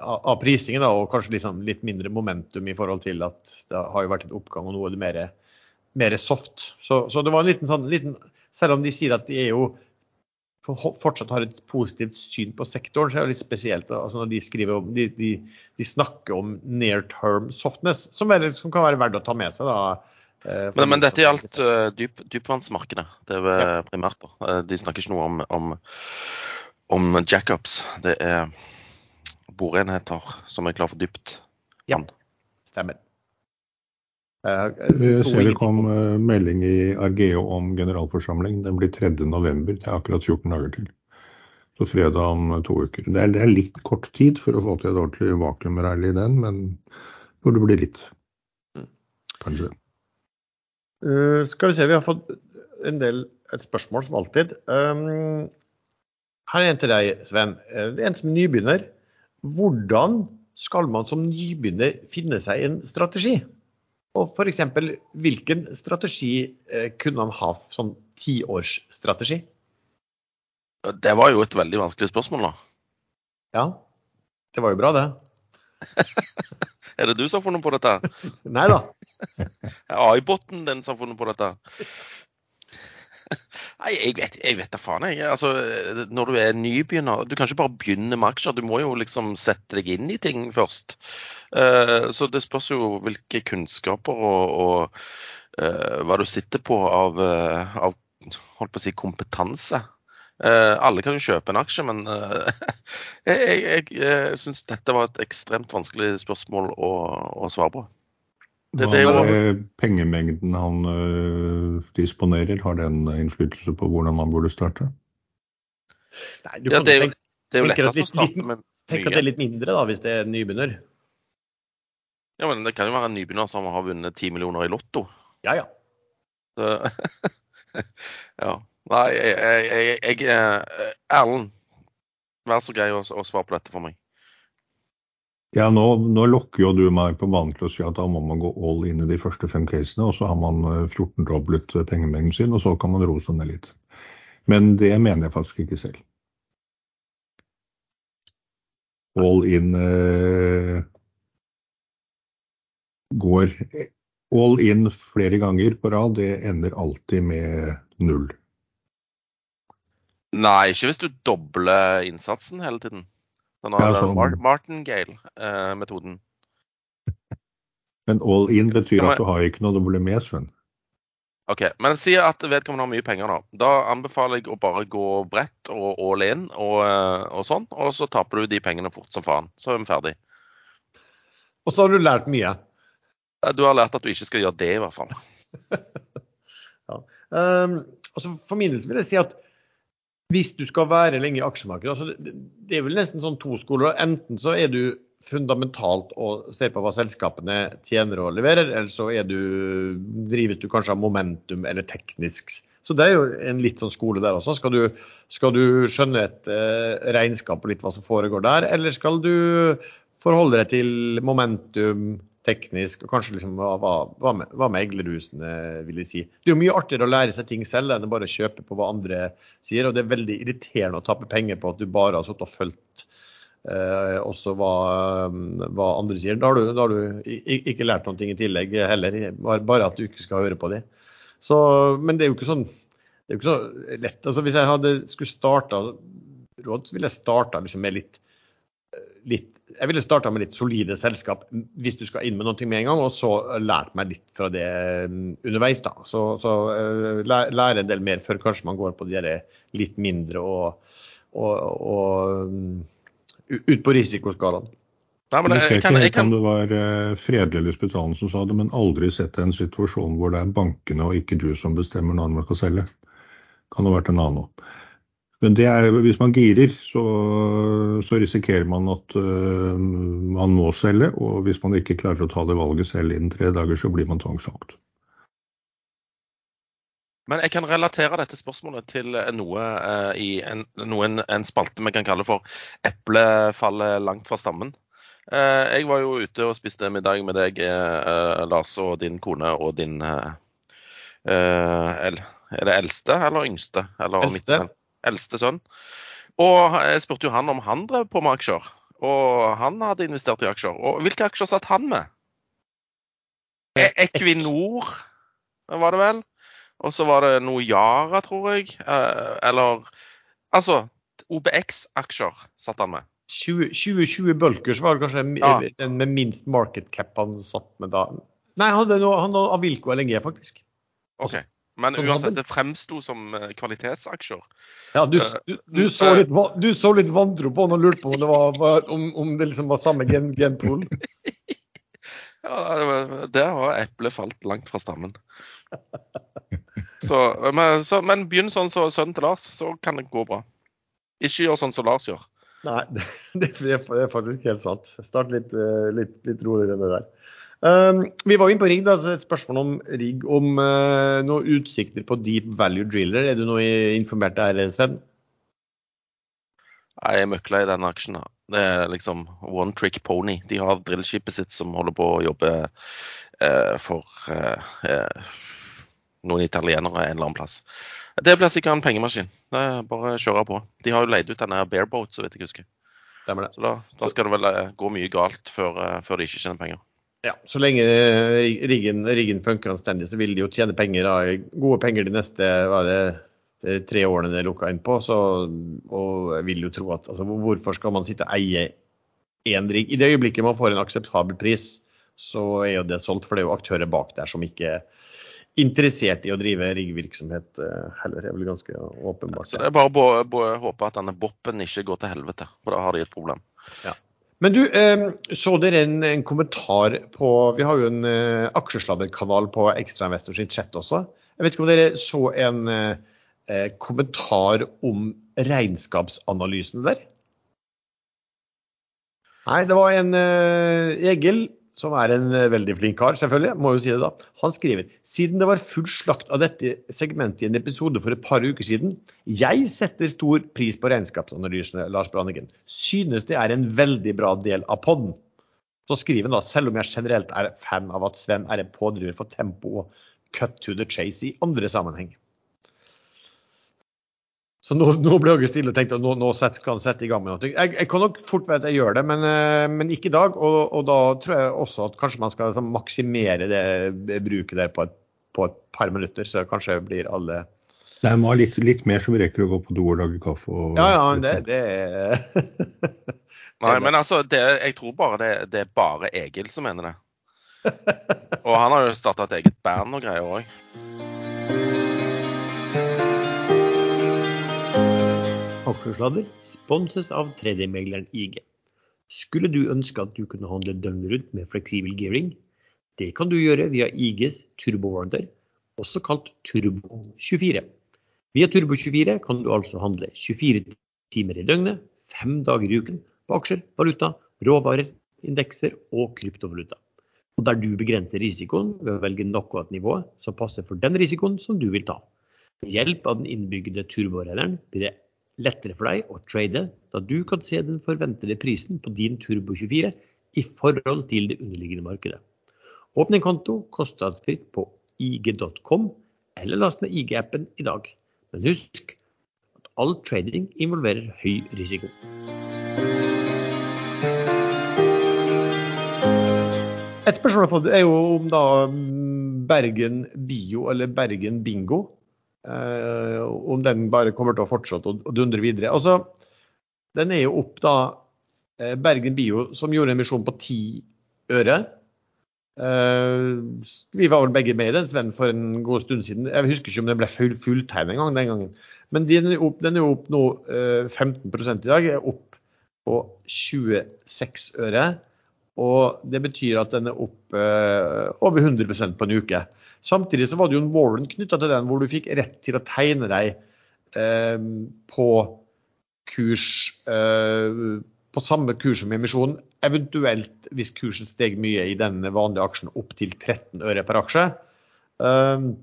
av, prisingen, da, og kanskje liksom, litt mindre momentum i forhold til at det har jo vært et oppgang, og noe er det mer, mer soft. Så, så, det var en liten sånn liten, Selv om de sier at de er jo fortsatt har et positivt syn på sektoren, så er det litt spesielt altså når de, skriver om, de, de, de snakker om near term softness, som, er, som, kan være verdt å ta med seg. da, men, men, dette gjaldt uh, dyp, dypvannsmarkedet. Det er ja. primært. da. Eh, de snakker ikke noe om, om, om jackups. Det er boreenheter som er klar for dypt vann. Ja, stemmer. Jeg ser det kom melding i Argeo om generalforsamling. Den blir 3.11. Det er akkurat 14 dager til. Så fredag om to uker. Det er, det er litt kort tid for å få til et ordentlig vakuumrally i den, men burde bli litt. Mm. Kanskje. Uh, skal vi se, vi har fått en del spørsmål som alltid. Um, her er en til deg, Sven. Eh, det er en som er nybegynner. Hvordan skal man som nybegynner finne seg en strategi? Og f.eks. hvilken strategi uh, kunne han ha som tiårsstrategi? Det var jo et veldig vanskelig spørsmål, da. Ja. Det var jo bra, det. er det du som har funnet på dette? Nei da. AI-boten den som har funnet på dette? Nei, jeg vet, jeg vet da faen. Jeg. Altså, når du er nybegynner Du kan ikke bare begynne med aksjer. Du må jo liksom sette deg inn i ting først. Uh, så det spørs jo hvilke kunnskaper og, og uh, hva du sitter på av, uh, av holdt på å si, kompetanse. Eh, alle kan jo kjøpe en aksje, men eh, jeg, jeg, jeg, syns dette var et ekstremt vanskelig spørsmål å, å svare på. Det, det er pengemengden han uh, disponerer? Har den innflytelse på hvordan man burde starte? Nei, du kan ja, det, tenke, det er jo lettest å starte med Tenk at det er litt mindre da, hvis det er en nybegynner. Ja, men det kan jo være en nybegynner som har vunnet 10 millioner i Lotto. Ja, ja. Så, ja. Nei, jeg, jeg, jeg, jeg Erlend, vær så grei å, å svare på dette for meg. Ja, nå, nå, lokker jo du meg på banen til å si at da må man gå all in i de første fem casene, og så har man 14-doblet eh, pengemengden sin, og så kan man roe seg ned litt. Men det mener jeg faktisk ikke selv. All in eh, går All in flere ganger på rad, det ender alltid med null. Nei, ikke hvis du dobler innsatsen hele tiden. Den har ja, sånn. martingale-metoden. Men all in betyr at du har ikke noe du blir med, Sven. OK. Men si at vedkommende har mye penger, da. Da anbefaler jeg å bare gå bredt og all in og, eh, og sånn. Og så taper du de pengene fort som faen. Så er vi ferdig. Og så har du lært mye? Du har lært at du ikke skal gjøre det, i hvert fall. ja. Um, altså for min del vil jeg si at hvis du skal være lenge i aksjemarkedet altså det, er vel nesten sånn to skoler. Enten så er du fundamentalt og ser på hva selskapene tjener og leverer, eller så er du, drives du kanskje av momentum eller teknisk. Så det er jo en litt sånn skole der også. Skal du, skal du skjønne et eh, regnskap og litt hva som foregår der, eller skal du forholde deg til momentum, teknisk, og kanskje liksom hva, hva, hva meglerhusene, vil jeg si. Det er jo mye artigere å lære seg ting selv enn å bare kjøpe på hva andre sier. Og det er veldig irriterende å tape penger på at du bare har sittet og fulgt eh, også hva, hva, andre sier. Da har, du, da har du, ikke lært noen ting i tillegg heller, bare at du ikke skal høre på dem. Så, men det er jo ikke sånn det er jo ikke så lett. Altså, hvis jeg hadde skulle starta råd, så ville jeg starta liksom med litt, litt jeg ville starta med litt solide selskap hvis du skal inn med noe med en gang, og så lært meg litt fra det mm, underveis. da. Så, så uh, lære en del mer før kanskje man går på de litt mindre og, og, og um, ut på risikoskalaen. Nei, men jeg, jeg, kan, jeg kan... om det var uh, Fredelig eller Spetalen som sa det, men aldri sett en situasjon hvor det er bankene og ikke du som bestemmer når man skal selge. Kan det ha vært en annen òg. Men er, hvis man girer, så, så risikerer man at uh, man må selge. Og hvis man ikke klarer å ta det valget selv innen tre dager, så blir man tvangssolgt. Men jeg kan relatere dette spørsmålet til noe uh, i en, noen, en spalte vi kan kalle for 'Eplet faller langt fra stammen'. Uh, jeg var jo ute og spiste middag med deg, Lars, og din kone og din Er det eldste eller yngste? Eller eldste. Eldste sønn. Og jeg spurte jo han om han drev på med aksjer. Og han hadde investert i aksjer. Og hvilke aksjer satt han med? E Equinor var det vel. Og så var det noe Yara, tror jeg. Eh, eller Altså, OBX-aksjer satt han med. 2020 Bulkers var kanskje ja. den med minst market cap han satt med da. Nei, han hadde, noe, han hadde Avilco LNG, faktisk. Ok. Men uansett, det fremsto som eh, kvalitetsaksjer. Ja, du, eh, du, du, så litt, du, så litt, vantro på han og lurte på om det, var, om, om det liksom var samme gen, genpool. ja, der har eplet falt langt fra stammen. Så, men, så, men begynn sånn som så sønnen til Lars, så kan det gå bra. Ikke gjør sånn som Lars gjør. Nei, det, det er faktisk helt sant. Start litt, eh, litt, litt roligere enn det der. Um, vi var inne på rigg, altså et spørsmål om rigg. Om uh, noen utsikter på deep value driller. Er du noe informert der, Sven? Jeg er møkla i den aksjen. Da. Det er liksom one trick pony. De har drillskipet sitt som holder på å jobbe uh, for uh, noen italienere en eller annen plass. Det blir sikkert en pengemaskin. Det er bare å kjøre på. De har jo leid ut denne bareboat, så vidt jeg husker. Så da, da, skal det vel gå mye galt før, før de ikke tjener penger. Ja, Så lenge riggen, riggen funker anstendig, så vil de jo tjene penger, da, gode penger de neste det, tre årene det er lukka inn på. Så, og jeg vil jo tro at altså, Hvorfor skal man sitte og eie én rigg? I det øyeblikket man får en akseptabel pris, så er jo det solgt. For det er jo aktører bak der som ikke, er interessert i å drive riggvirksomhet eh, heller. Det er vel ganske åpenbart. Så det er bare å håpe at denne boppen ikke går til helvete, for da har de et problem. Ja. Men du, eh, så dere en, en, kommentar på Vi har jo en uh, aksjesladderkanal på Ekstrainvestor sitt chat også. Jeg vet ikke om dere så en uh, kommentar om regnskapsanalysene der? Nei, det var en Egil som er en eh, veldig flink kar, selvfølgelig, må jo si det da. Han skriver siden det var full slakt av dette segmentet i en episode for et par uker siden. Jeg setter stor pris på regnskapsanalysene, Lars Brannigen. Synes det er en veldig bra del av podden. Så skriver han da, selv om jeg generelt er fan av at Sven er en pådriver for tempo og cut to the chase i andre sammenheng. Så nå, nå ble jeg stille og tenkte at nå, nå skal han sette i gang med noe. Jeg, jeg, kan nok fort være at jeg gjør det, men, eh, men ikke i dag. Og, og, da tror jeg også at kanskje man skal liksom, maksimere det bruket der på et, på et, par minutter, så kanskje blir alle Nei, må ha litt, litt, mer som rekker å gå på do og lage kaffe. Og, ja, ja, det, det er Nei, men altså, det, jeg tror bare det, det, er bare Egil som mener det. Og han har jo starta et eget band og greier òg. Aksjesladder sponses av 3D-megleren IG. Skulle du ønske at du kunne handle døgnet rundt med fleksibel gearing? Det kan du gjøre via IGs turbowarder, også kalt Turbo24. Via Turbo24 kan du altså handle 24 timer i døgnet, fem dager i uken, på aksjer, valuta, råvarer, indekser og kryptovaluta. Og der du begrenser risikoen ved å velge knockout-nivået som passer for den risikoen som du vil ta. Ved hjelp av den innbygde turboregleren blir det lettere for deg å trade, da du kan se den forventede prisen på din Turbo 24 i forhold til det underliggende markedet. Åpne en konto kostnadsfritt på ig.com, eller last ned IG-appen i dag. Men husk at all trading involverer høy risiko. Et spørsmål jeg har fått er jo om da mm, Bergen Bio eller Bergen Bingo Uh, om den bare kommer til å fortsette å dundre videre. Altså, den er jo opp da uh, Bergen Bio, som gjorde en emisjon på ti øre. Uh, vi var vel begge med i den, Sven, for en god stund siden. Jeg husker ikke om den ble full, fulltegn en gang den gangen. Men den er opp, den er opp nå 15% i dag. er opp på 26 øre. Og det betyr at den er opp over 100% på en uke. Samtidig så var det jo en warrant knytta til den, hvor du fikk rett til å tegne deg eh, på kurs eh, på samme kurs som emisjonen, eventuelt hvis kursen steg mye i den vanlige aksjen opp til 13 øre per aksje. Um,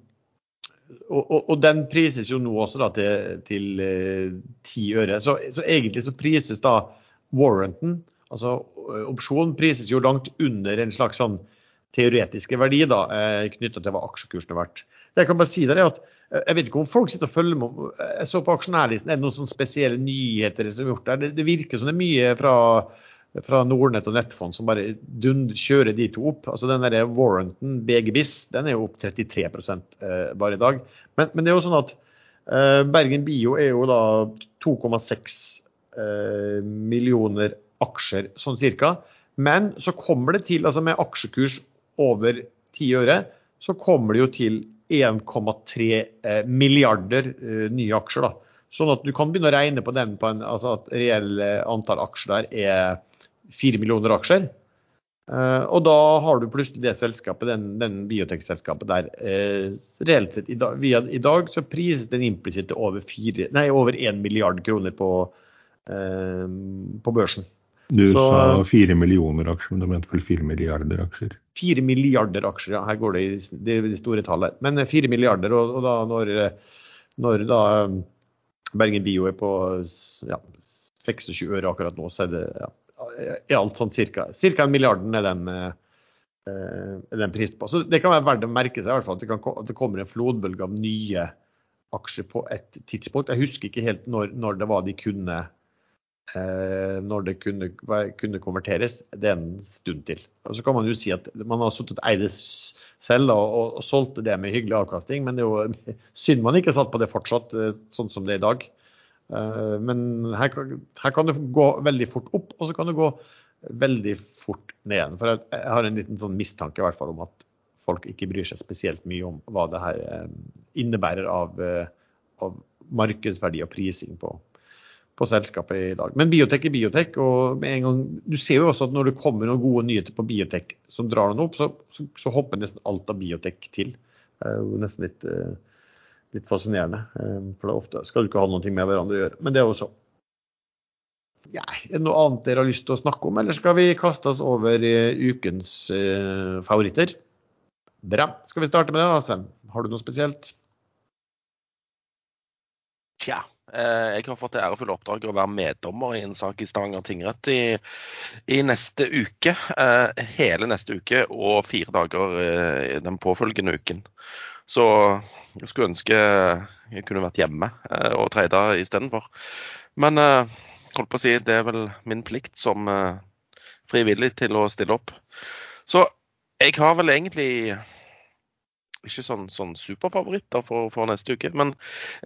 og, og, og, den prises jo nå også da til, til uh, 10 øre. Så, så, egentlig så prises da warranten, altså opsjonen, prises jo langt under en slags sånn teoretiske verdi da, eh, knytta til hva aksjekursen har vært. Det jeg kan bare si der er at eh, Jeg vet ikke om folk sitter og følger med. Jeg så på aksjonærlisten, er det noen sånne spesielle nyheter som er gjort der? Det, det virker som det er mye fra, fra Nordnett og Nettfond som bare dund, kjører de to opp. Altså Den der warranten, BGBIS, den er jo opp 33 eh, bare i dag. Men, men, det er jo sånn at eh, Bergen Bio er jo da 2,6 eh, millioner aksjer, sånn cirka. Men så kommer det til, altså med aksjekurs over 10 øre, så kommer det jo til 1,3 eh, milliarder eh, nye aksjer. da. Sånn at du kan begynne å regne på den på en, altså at reell eh, antall aksjer der er 4 millioner aksjer. Og da har du plutselig det selskapet, den, den biotekselskapet der. Reelt sett, i dag, via, i dag så prises den implisitt til over, over 1 milliard kroner på, uh, på børsen. Du så, sa fire millioner aksjer, men du mente vel fire milliarder aksjer? Fire milliarder aksjer, ja. Her går det i de, de store tallet. Men 4 milliarder, og, og da når, eh, når da eh, Bergen Bio er på ja, 26 øre akkurat nå, så er det ja, i alt sånn cirka, cirka en milliarden er den, er den prisen på. Så det kan være verdt å merke seg i hvert fall at det, kan, at det kommer en flodbølge av nye aksjer på et tidspunkt. Jeg husker ikke helt når, når det var de kunne Eh, når det kunne, kunne, konverteres, det er en stund til. Og så kan man jo si at man har sittet eid det selv og, og, og solgte det med hyggelig avkastning, men det er jo synd man ikke satt på det fortsatt, eh, sånn som det er i dag. Eh, men her, her kan det gå veldig fort opp, og så kan det gå veldig fort ned igjen. For jeg, jeg har en liten sånn mistanke i hvert fall om at folk ikke bryr seg spesielt mye om hva det her innebærer av, av markedsverdi og prising på, på selskapet i dag. Men biotek er biotek. og med en gang, Du ser jo også at når det kommer noen gode nyheter på biotek som drar den opp, så, så, så hopper nesten alt av biotek til. Det er jo nesten litt, eh, litt fascinerende. Eh, for det er ofte skal du ikke ha noe med hverandre å gjøre. Men det er også ja, Er det noe annet dere har lyst til å snakke om, eller skal vi kaste oss over eh, ukens uh, favoritter? Bra. Skal vi starte med det, da, Asem? Har du noe spesielt? Tja. Eh, jeg har fått det ærefulle oppdraget å være meddommer i en sak i Stavanger tingrett i, i, neste uke. Eh, hele neste uke og fire dager eh, den påfølgende uken. Så jeg skulle ønske jeg kunne vært hjemme og treida istedenfor. Men holdt på å si, det er vel min plikt som frivillig til å stille opp. Så jeg har vel egentlig ikke sånn, sånn superfavoritter for, for, neste uke. Men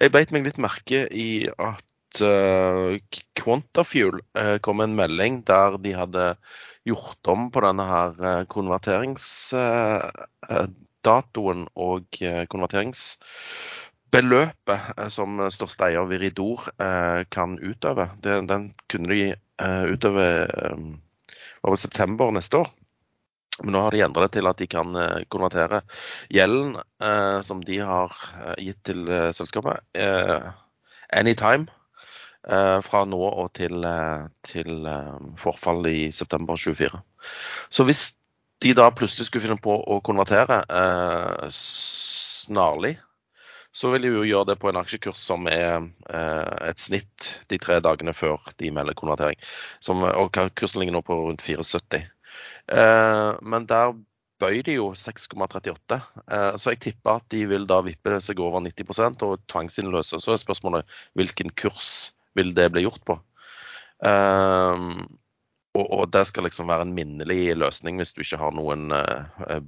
jeg beit meg litt merke i at uh, Quantafuel uh, kom en melding der de hadde gjort om på denne her uh, konverteringsdatoen uh, og konverteringsbeløpet som største eier Viridor kan utøve. Det, den kunne de utøve over september neste år. Men nå har de endret det til at de kan eh, konvertere gjelden eh, som de har eh, gitt til eh, selskapet, eh, anytime. Eh, fra nå og til, til forfall i september 24. Så hvis de da plutselig skulle finne på å konvertere snarlig, så vil de jo gjøre det på en aksjekurs som er et snitt de tre dagene før de melder konvertering. Som, og kursen ligger nå på rundt 74. Eh, men der bøy de jo 6,38. Eh, så jeg tipper at de vil da vippe seg over 90% og tvangsinnløse. Så er spørsmålet hvilken kurs vil det bli gjort på? Eh, og, og, det skal liksom være en minnelig løsning hvis du ikke har noen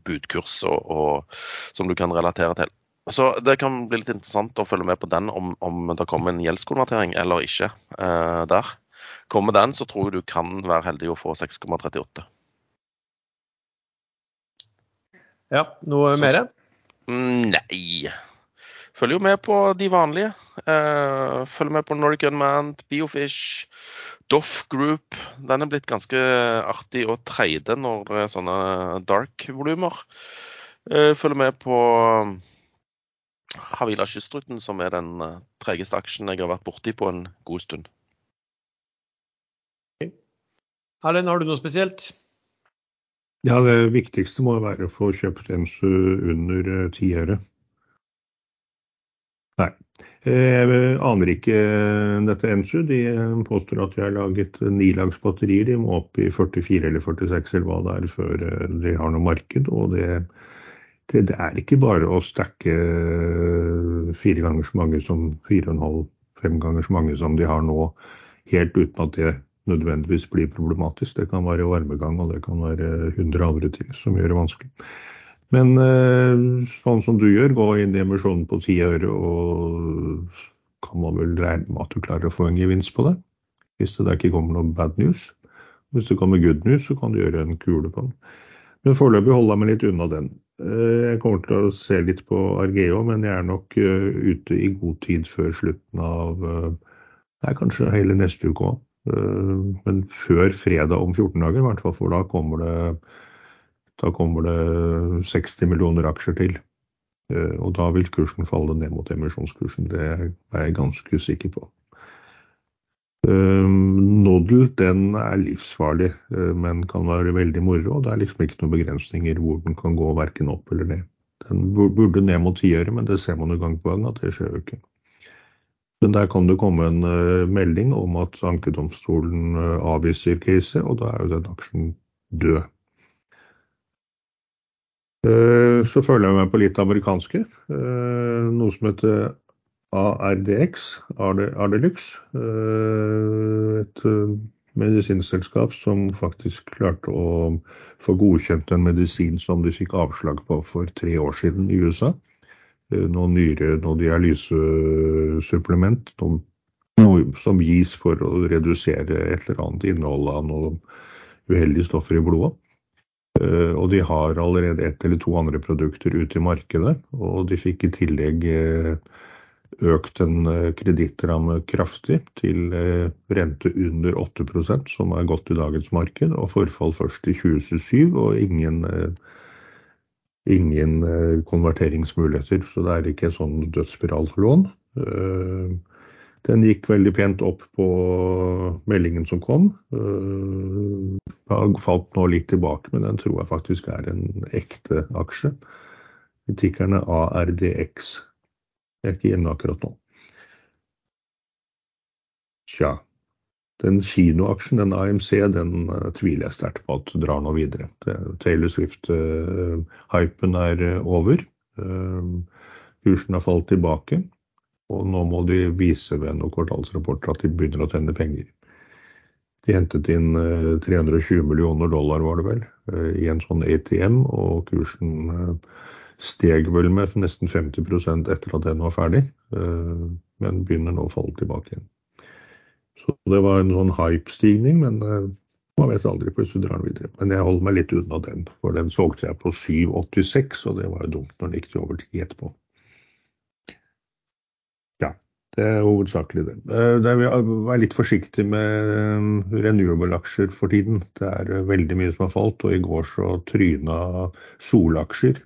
budkurs og, og, som du kan relatere til. Så det kan bli litt interessant å følge med på den, om, om det kommer en gjeldskonvertering eller ikke der. Kommer den, så tror jeg du kan være heldig å få 6,38. Ja, noe mer? Mm, nei. Følger jo med på de vanlige. Uh, følger med på Nordic Unmanned, Biofish, Doff Group. Den er blitt ganske artig å treide når det er sånne dark-volumer. Uh, følger med på Havila Kystruten, som er den tregeste aksjen jeg har vært borti på en god stund. Erlend, har du noe spesielt? Ja, Det viktigste må være å få kjøpt Emsu under eh, ti øre. Nei. Jeg aner ikke dette Ensu. De påstår at de har laget nilagsbatterier. De må opp i 44 eller 46 eller hva det er før eh, de har noe marked. Og det, det, det er ikke bare å stacke fire ganger så mange som fire og en halv, fem ganger så mange som de har nå, helt uten at det nødvendigvis blir problematisk. Det kan være varmegang og det kan være hundre andre ting som gjør det vanskelig. Men eh, sånn som du gjør, gå inn i emisjonen på ti øre, og kan man vel regne med at du klarer å få en gevinst på det. Hvis det ikke kommer noe bad news. Hvis det kommer good news, så kan du gjøre en kule på den. Men foreløpig holder jeg meg litt unna den. Eh, jeg kommer til å se litt på Argeo, men jeg er nok eh, ute i god tid før slutten av det er kanskje hele neste uke òg. Eh, men før fredag om 14 dager, i hvert fall, for da kommer det, da kommer det 60 millioner aksjer til. Eh, og da vil kursen falle ned mot emisjonskursen. Det er jeg ganske sikker på. Eh, den er livsfarlig, men kan være veldig moro. og Det er liksom ikke noen begrensninger hvor den kan gå verken opp eller ned. Den burde ned mot tiøre, men det ser man jo gang på gang at det skjer jo ikke. Men der kan det komme en uh, melding om at ankedomstolen uh, avviser caset, og da er jo den aksjen død. Uh, så føler jeg meg på litt amerikanske. noe som heter ARDX, Ardelux. et medisinselskap som faktisk klarte å få godkjent en medisin som de fikk avslag på for tre år siden i USA. Eh, noe nyre, og dialysesupplement noe som gis for å redusere et eller annet innhold av noen uheldige stoffer i blodet. Eh, og de har allerede ett eller to andre produkter ute i markedet. Og de fikk i tillegg eh, økt en kredittramme kraftig til rente under 8% som er godt i dagens marked, og forfall først i 2027 og ingen, ingen konverteringsmuligheter. Så det er ikke sånn dødsspirallån. Den gikk veldig pent opp på meldingen som kom. Jeg har falt nå litt tilbake, men den tror jeg faktisk er en ekte aksje. Tikkerne ARDX. Jeg er ikke inne akkurat nå. Tja. Den kinoaksjen, den AMC, den uh, tviler jeg sterkt på at drar nå videre. Taylor Swift-hypen uh, er over. Kursen har falt tilbake. Og nå må de vise ved noen kvartalsrapporter at de begynner å tjene penger. De hentet inn 320 eh, millioner dollar, var det vel, eh, i en sånn ATM, og kursen eh, steg vel med nesten 50% etter at den var ferdig, men begynner nå å falle tilbake igjen. Så det var en sånn hype-stigning, men man vet aldri, plutselig drar den videre. Men jeg holder meg litt unna den, for den solgte jeg på 7,86, og det var jo dumt når den gikk til over 10 etterpå. Ja, Det er hovedsakelig det. Eh, det vil være litt forsiktig med eh, renewable-aksjer for tiden. Det er eh, veldig mye som har falt, og i går så tryna solaksjer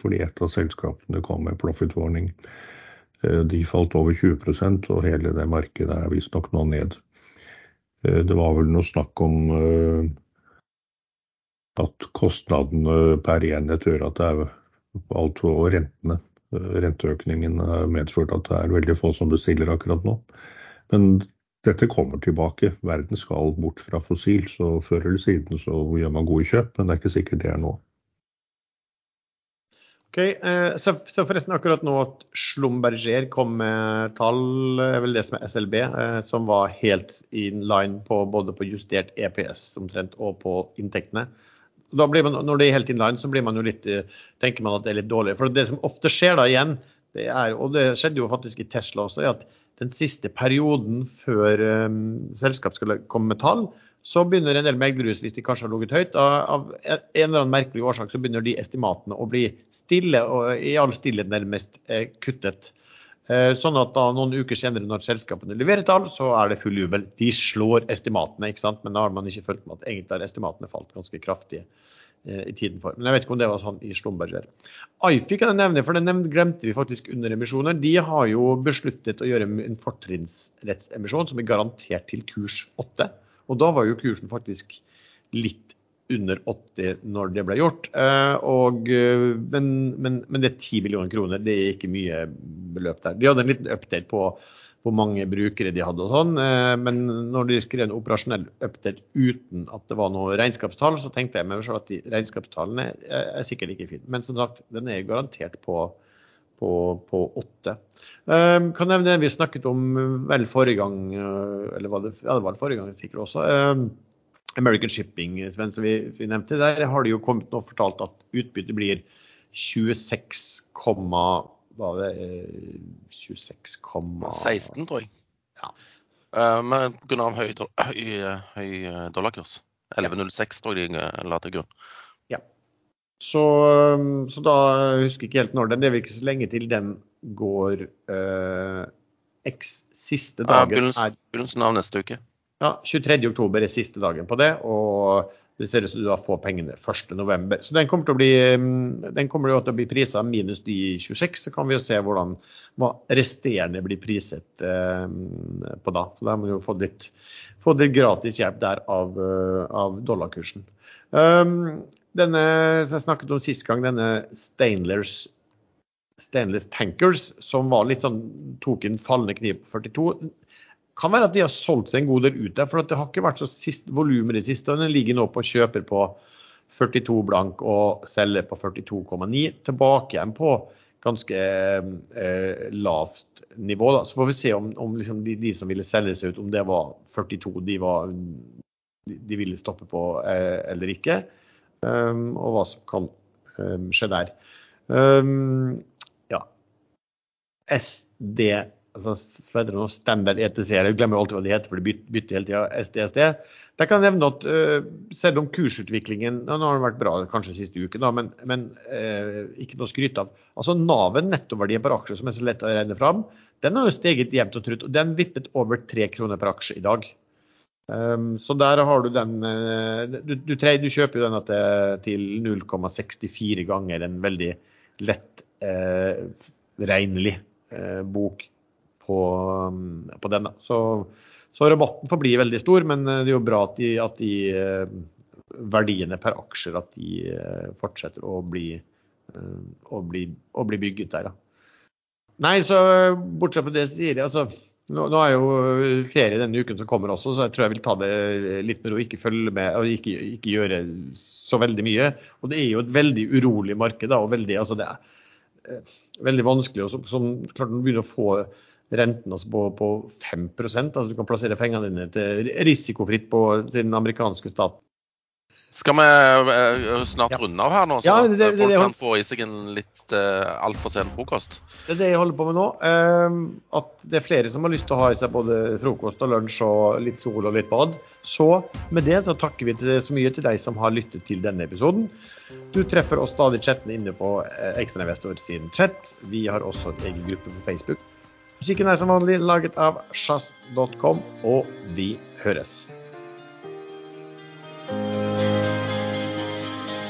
fordi et av selskapene kom med profit warning. De falt over 20% og hele det markedet er visstnok nå ned. Det var vel noe snakk om at kostnadene per enhet gjør at det er alt og rentene renteøkningen har medført at det er veldig få som bestiller akkurat nå. Men dette kommer tilbake. Verden skal bort fra fossil, så før eller siden så gjør man gode kjøp, men det er ikke sikkert det er nå. Ok, eh, så, så, forresten akkurat nå at Slumberger kom med tall, er vel det som er SLB, eh, som var helt in line på både på justert EPS omtrent og på inntektene man, når det er helt in line, så blir man jo litt, eh, tenker man at det er litt dårlig. For det som ofte skjer da igjen, det er, og det skjedde jo faktisk i Tesla også, er at den siste perioden før um, selskap skulle komme med tall, så begynner en del meglerhus, hvis de kanskje har ligget høyt, av en eller annen merkelig årsak, så begynner de estimatene å bli stille, og i all stillhet nærmest eh, kuttet. Eh, sånn at da noen uker senere når selskapene leverer tall, så er det full jubel. De slår estimatene, ikke sant? men da har man ikke følt med at egentlig har estimatene falt ganske kraftig eh, i tiden for. Men jeg vet ikke om det var sånn i Slumberger. Ifi kan jeg nevne, for den glemte vi faktisk under emisjoner. De har jo besluttet å gjøre en fortrinnsrettsemisjon som er garantert til kurs 8. Og da var jo kursen faktisk litt under 80 når det ble gjort. Eh, og, eh, men, men, men, det er 10 millioner kroner, det er ikke mye beløp der. De hadde en liten update på hvor mange brukere de hadde og sånn. Eh, men når de skrev en operasjonell update uten at det var noe regnskapstall, så tenkte jeg meg selv at de regnskapstallene er sikkert ikke fine. Men som sagt, den er garantert på, på, på 8. kan nevne vi snakket om vel forrige gang, eller var det, ja, det var det forrige gang sikkert også. American Shipping, Sven, som vi, vi, nevnte, der har de jo kommet og fortalt at utbyttet blir 26, hva det, 26, 16, tror jeg. Ja. Uh, men pga. høy, høy, høy eh, dollarkurs. 11,06 tror jeg de eh, la til grunn. Ja. Så, så, da husker jeg ikke helt når den. Det er vel ikke så lenge til den går eh, X siste dagen. Ja, begynnelsen av neste uke. Ja, 23.10 er siste dagen på det, og det ser ut som du da får pengene 1.11. Så den kommer til å bli, mm, den kommer til å bli prisa minus de 26, så kan vi jo se hvordan hva resterende blir priset eh, på da. Så da har man jo fått litt, fått litt gratis hjelp der av, uh, av dollarkursen. Um, denne som jeg snakket om sist gang, denne Stainless, Stainless Tankers, som var litt sånn, tok en fallende kniv på 42 kan være at de har solgt seg en god del ut der, for det har ikke vært så sist volum i det siste. Den ligger nå på kjøper på 42 blank og selger på 42,9. Tilbake igjen på ganske eh, lavt nivå. Da. Så får vi se om, om liksom de, de, som ville selge seg ut, om det var 42 de, var, de ville stoppe på eh, eller ikke. Um, og hva som kan um, skje der. Um. SD altså, og Standard ETC, jeg glemmer alltid hva de heter, for de bytter, hele tida. SDSD. Der kan jeg nevne at uh, selv om kursutviklingen nå har den vært bra kanskje siste uke, da, men, men uh, ikke noe å skryte av. Altså Navet, nettoverdien per aksje, som er så lett å regne fram, den har jo steget jevnt og trutt. og Den vippet over tre kroner per aksje i dag. Um, så der har du den uh, du, du, du, kjøper jo den til 0,64 ganger en veldig lett regnelig bok på, um, på den. Så så rabatten får bli veldig stor, men eh, det er jo bra at de, at de eh, verdiene per aksjer at de eh, fortsetter å bli, å bli, å bli bygget der. Da. Nei, så bortsett fra det sier jeg, altså nå, nå, er jo ferie denne uken som kommer også, så jeg tror jeg vil ta det litt med ro. Ikke følge med og ikke, ikke, gjøre så veldig mye. Og det er jo et veldig urolig marked. Da, og veldig, altså det er veldig vanskelig. Og som, som klart Når du begynner å få renten altså på, på 5% altså Du kan plassere pengene dine til risikofritt på den amerikanske staten. Skal vi uh, snart runde av her nå, så ja, det, det, folk det, kan få i seg en litt uh, altfor sen frokost? Det er det jeg holder på med nå. Uh, at det er flere som har lyst til å ha i seg både frokost og lunsj og litt sol og litt bad. Så med det så takker vi så mye til deg som har lyttet til denne episoden. Du treffer oss stadig chattene inne på Ekstrainvestor sin chat. Vi har også en egen gruppe på Facebook. Musikken er som vanlig laget av sjazz.com, og vi høres.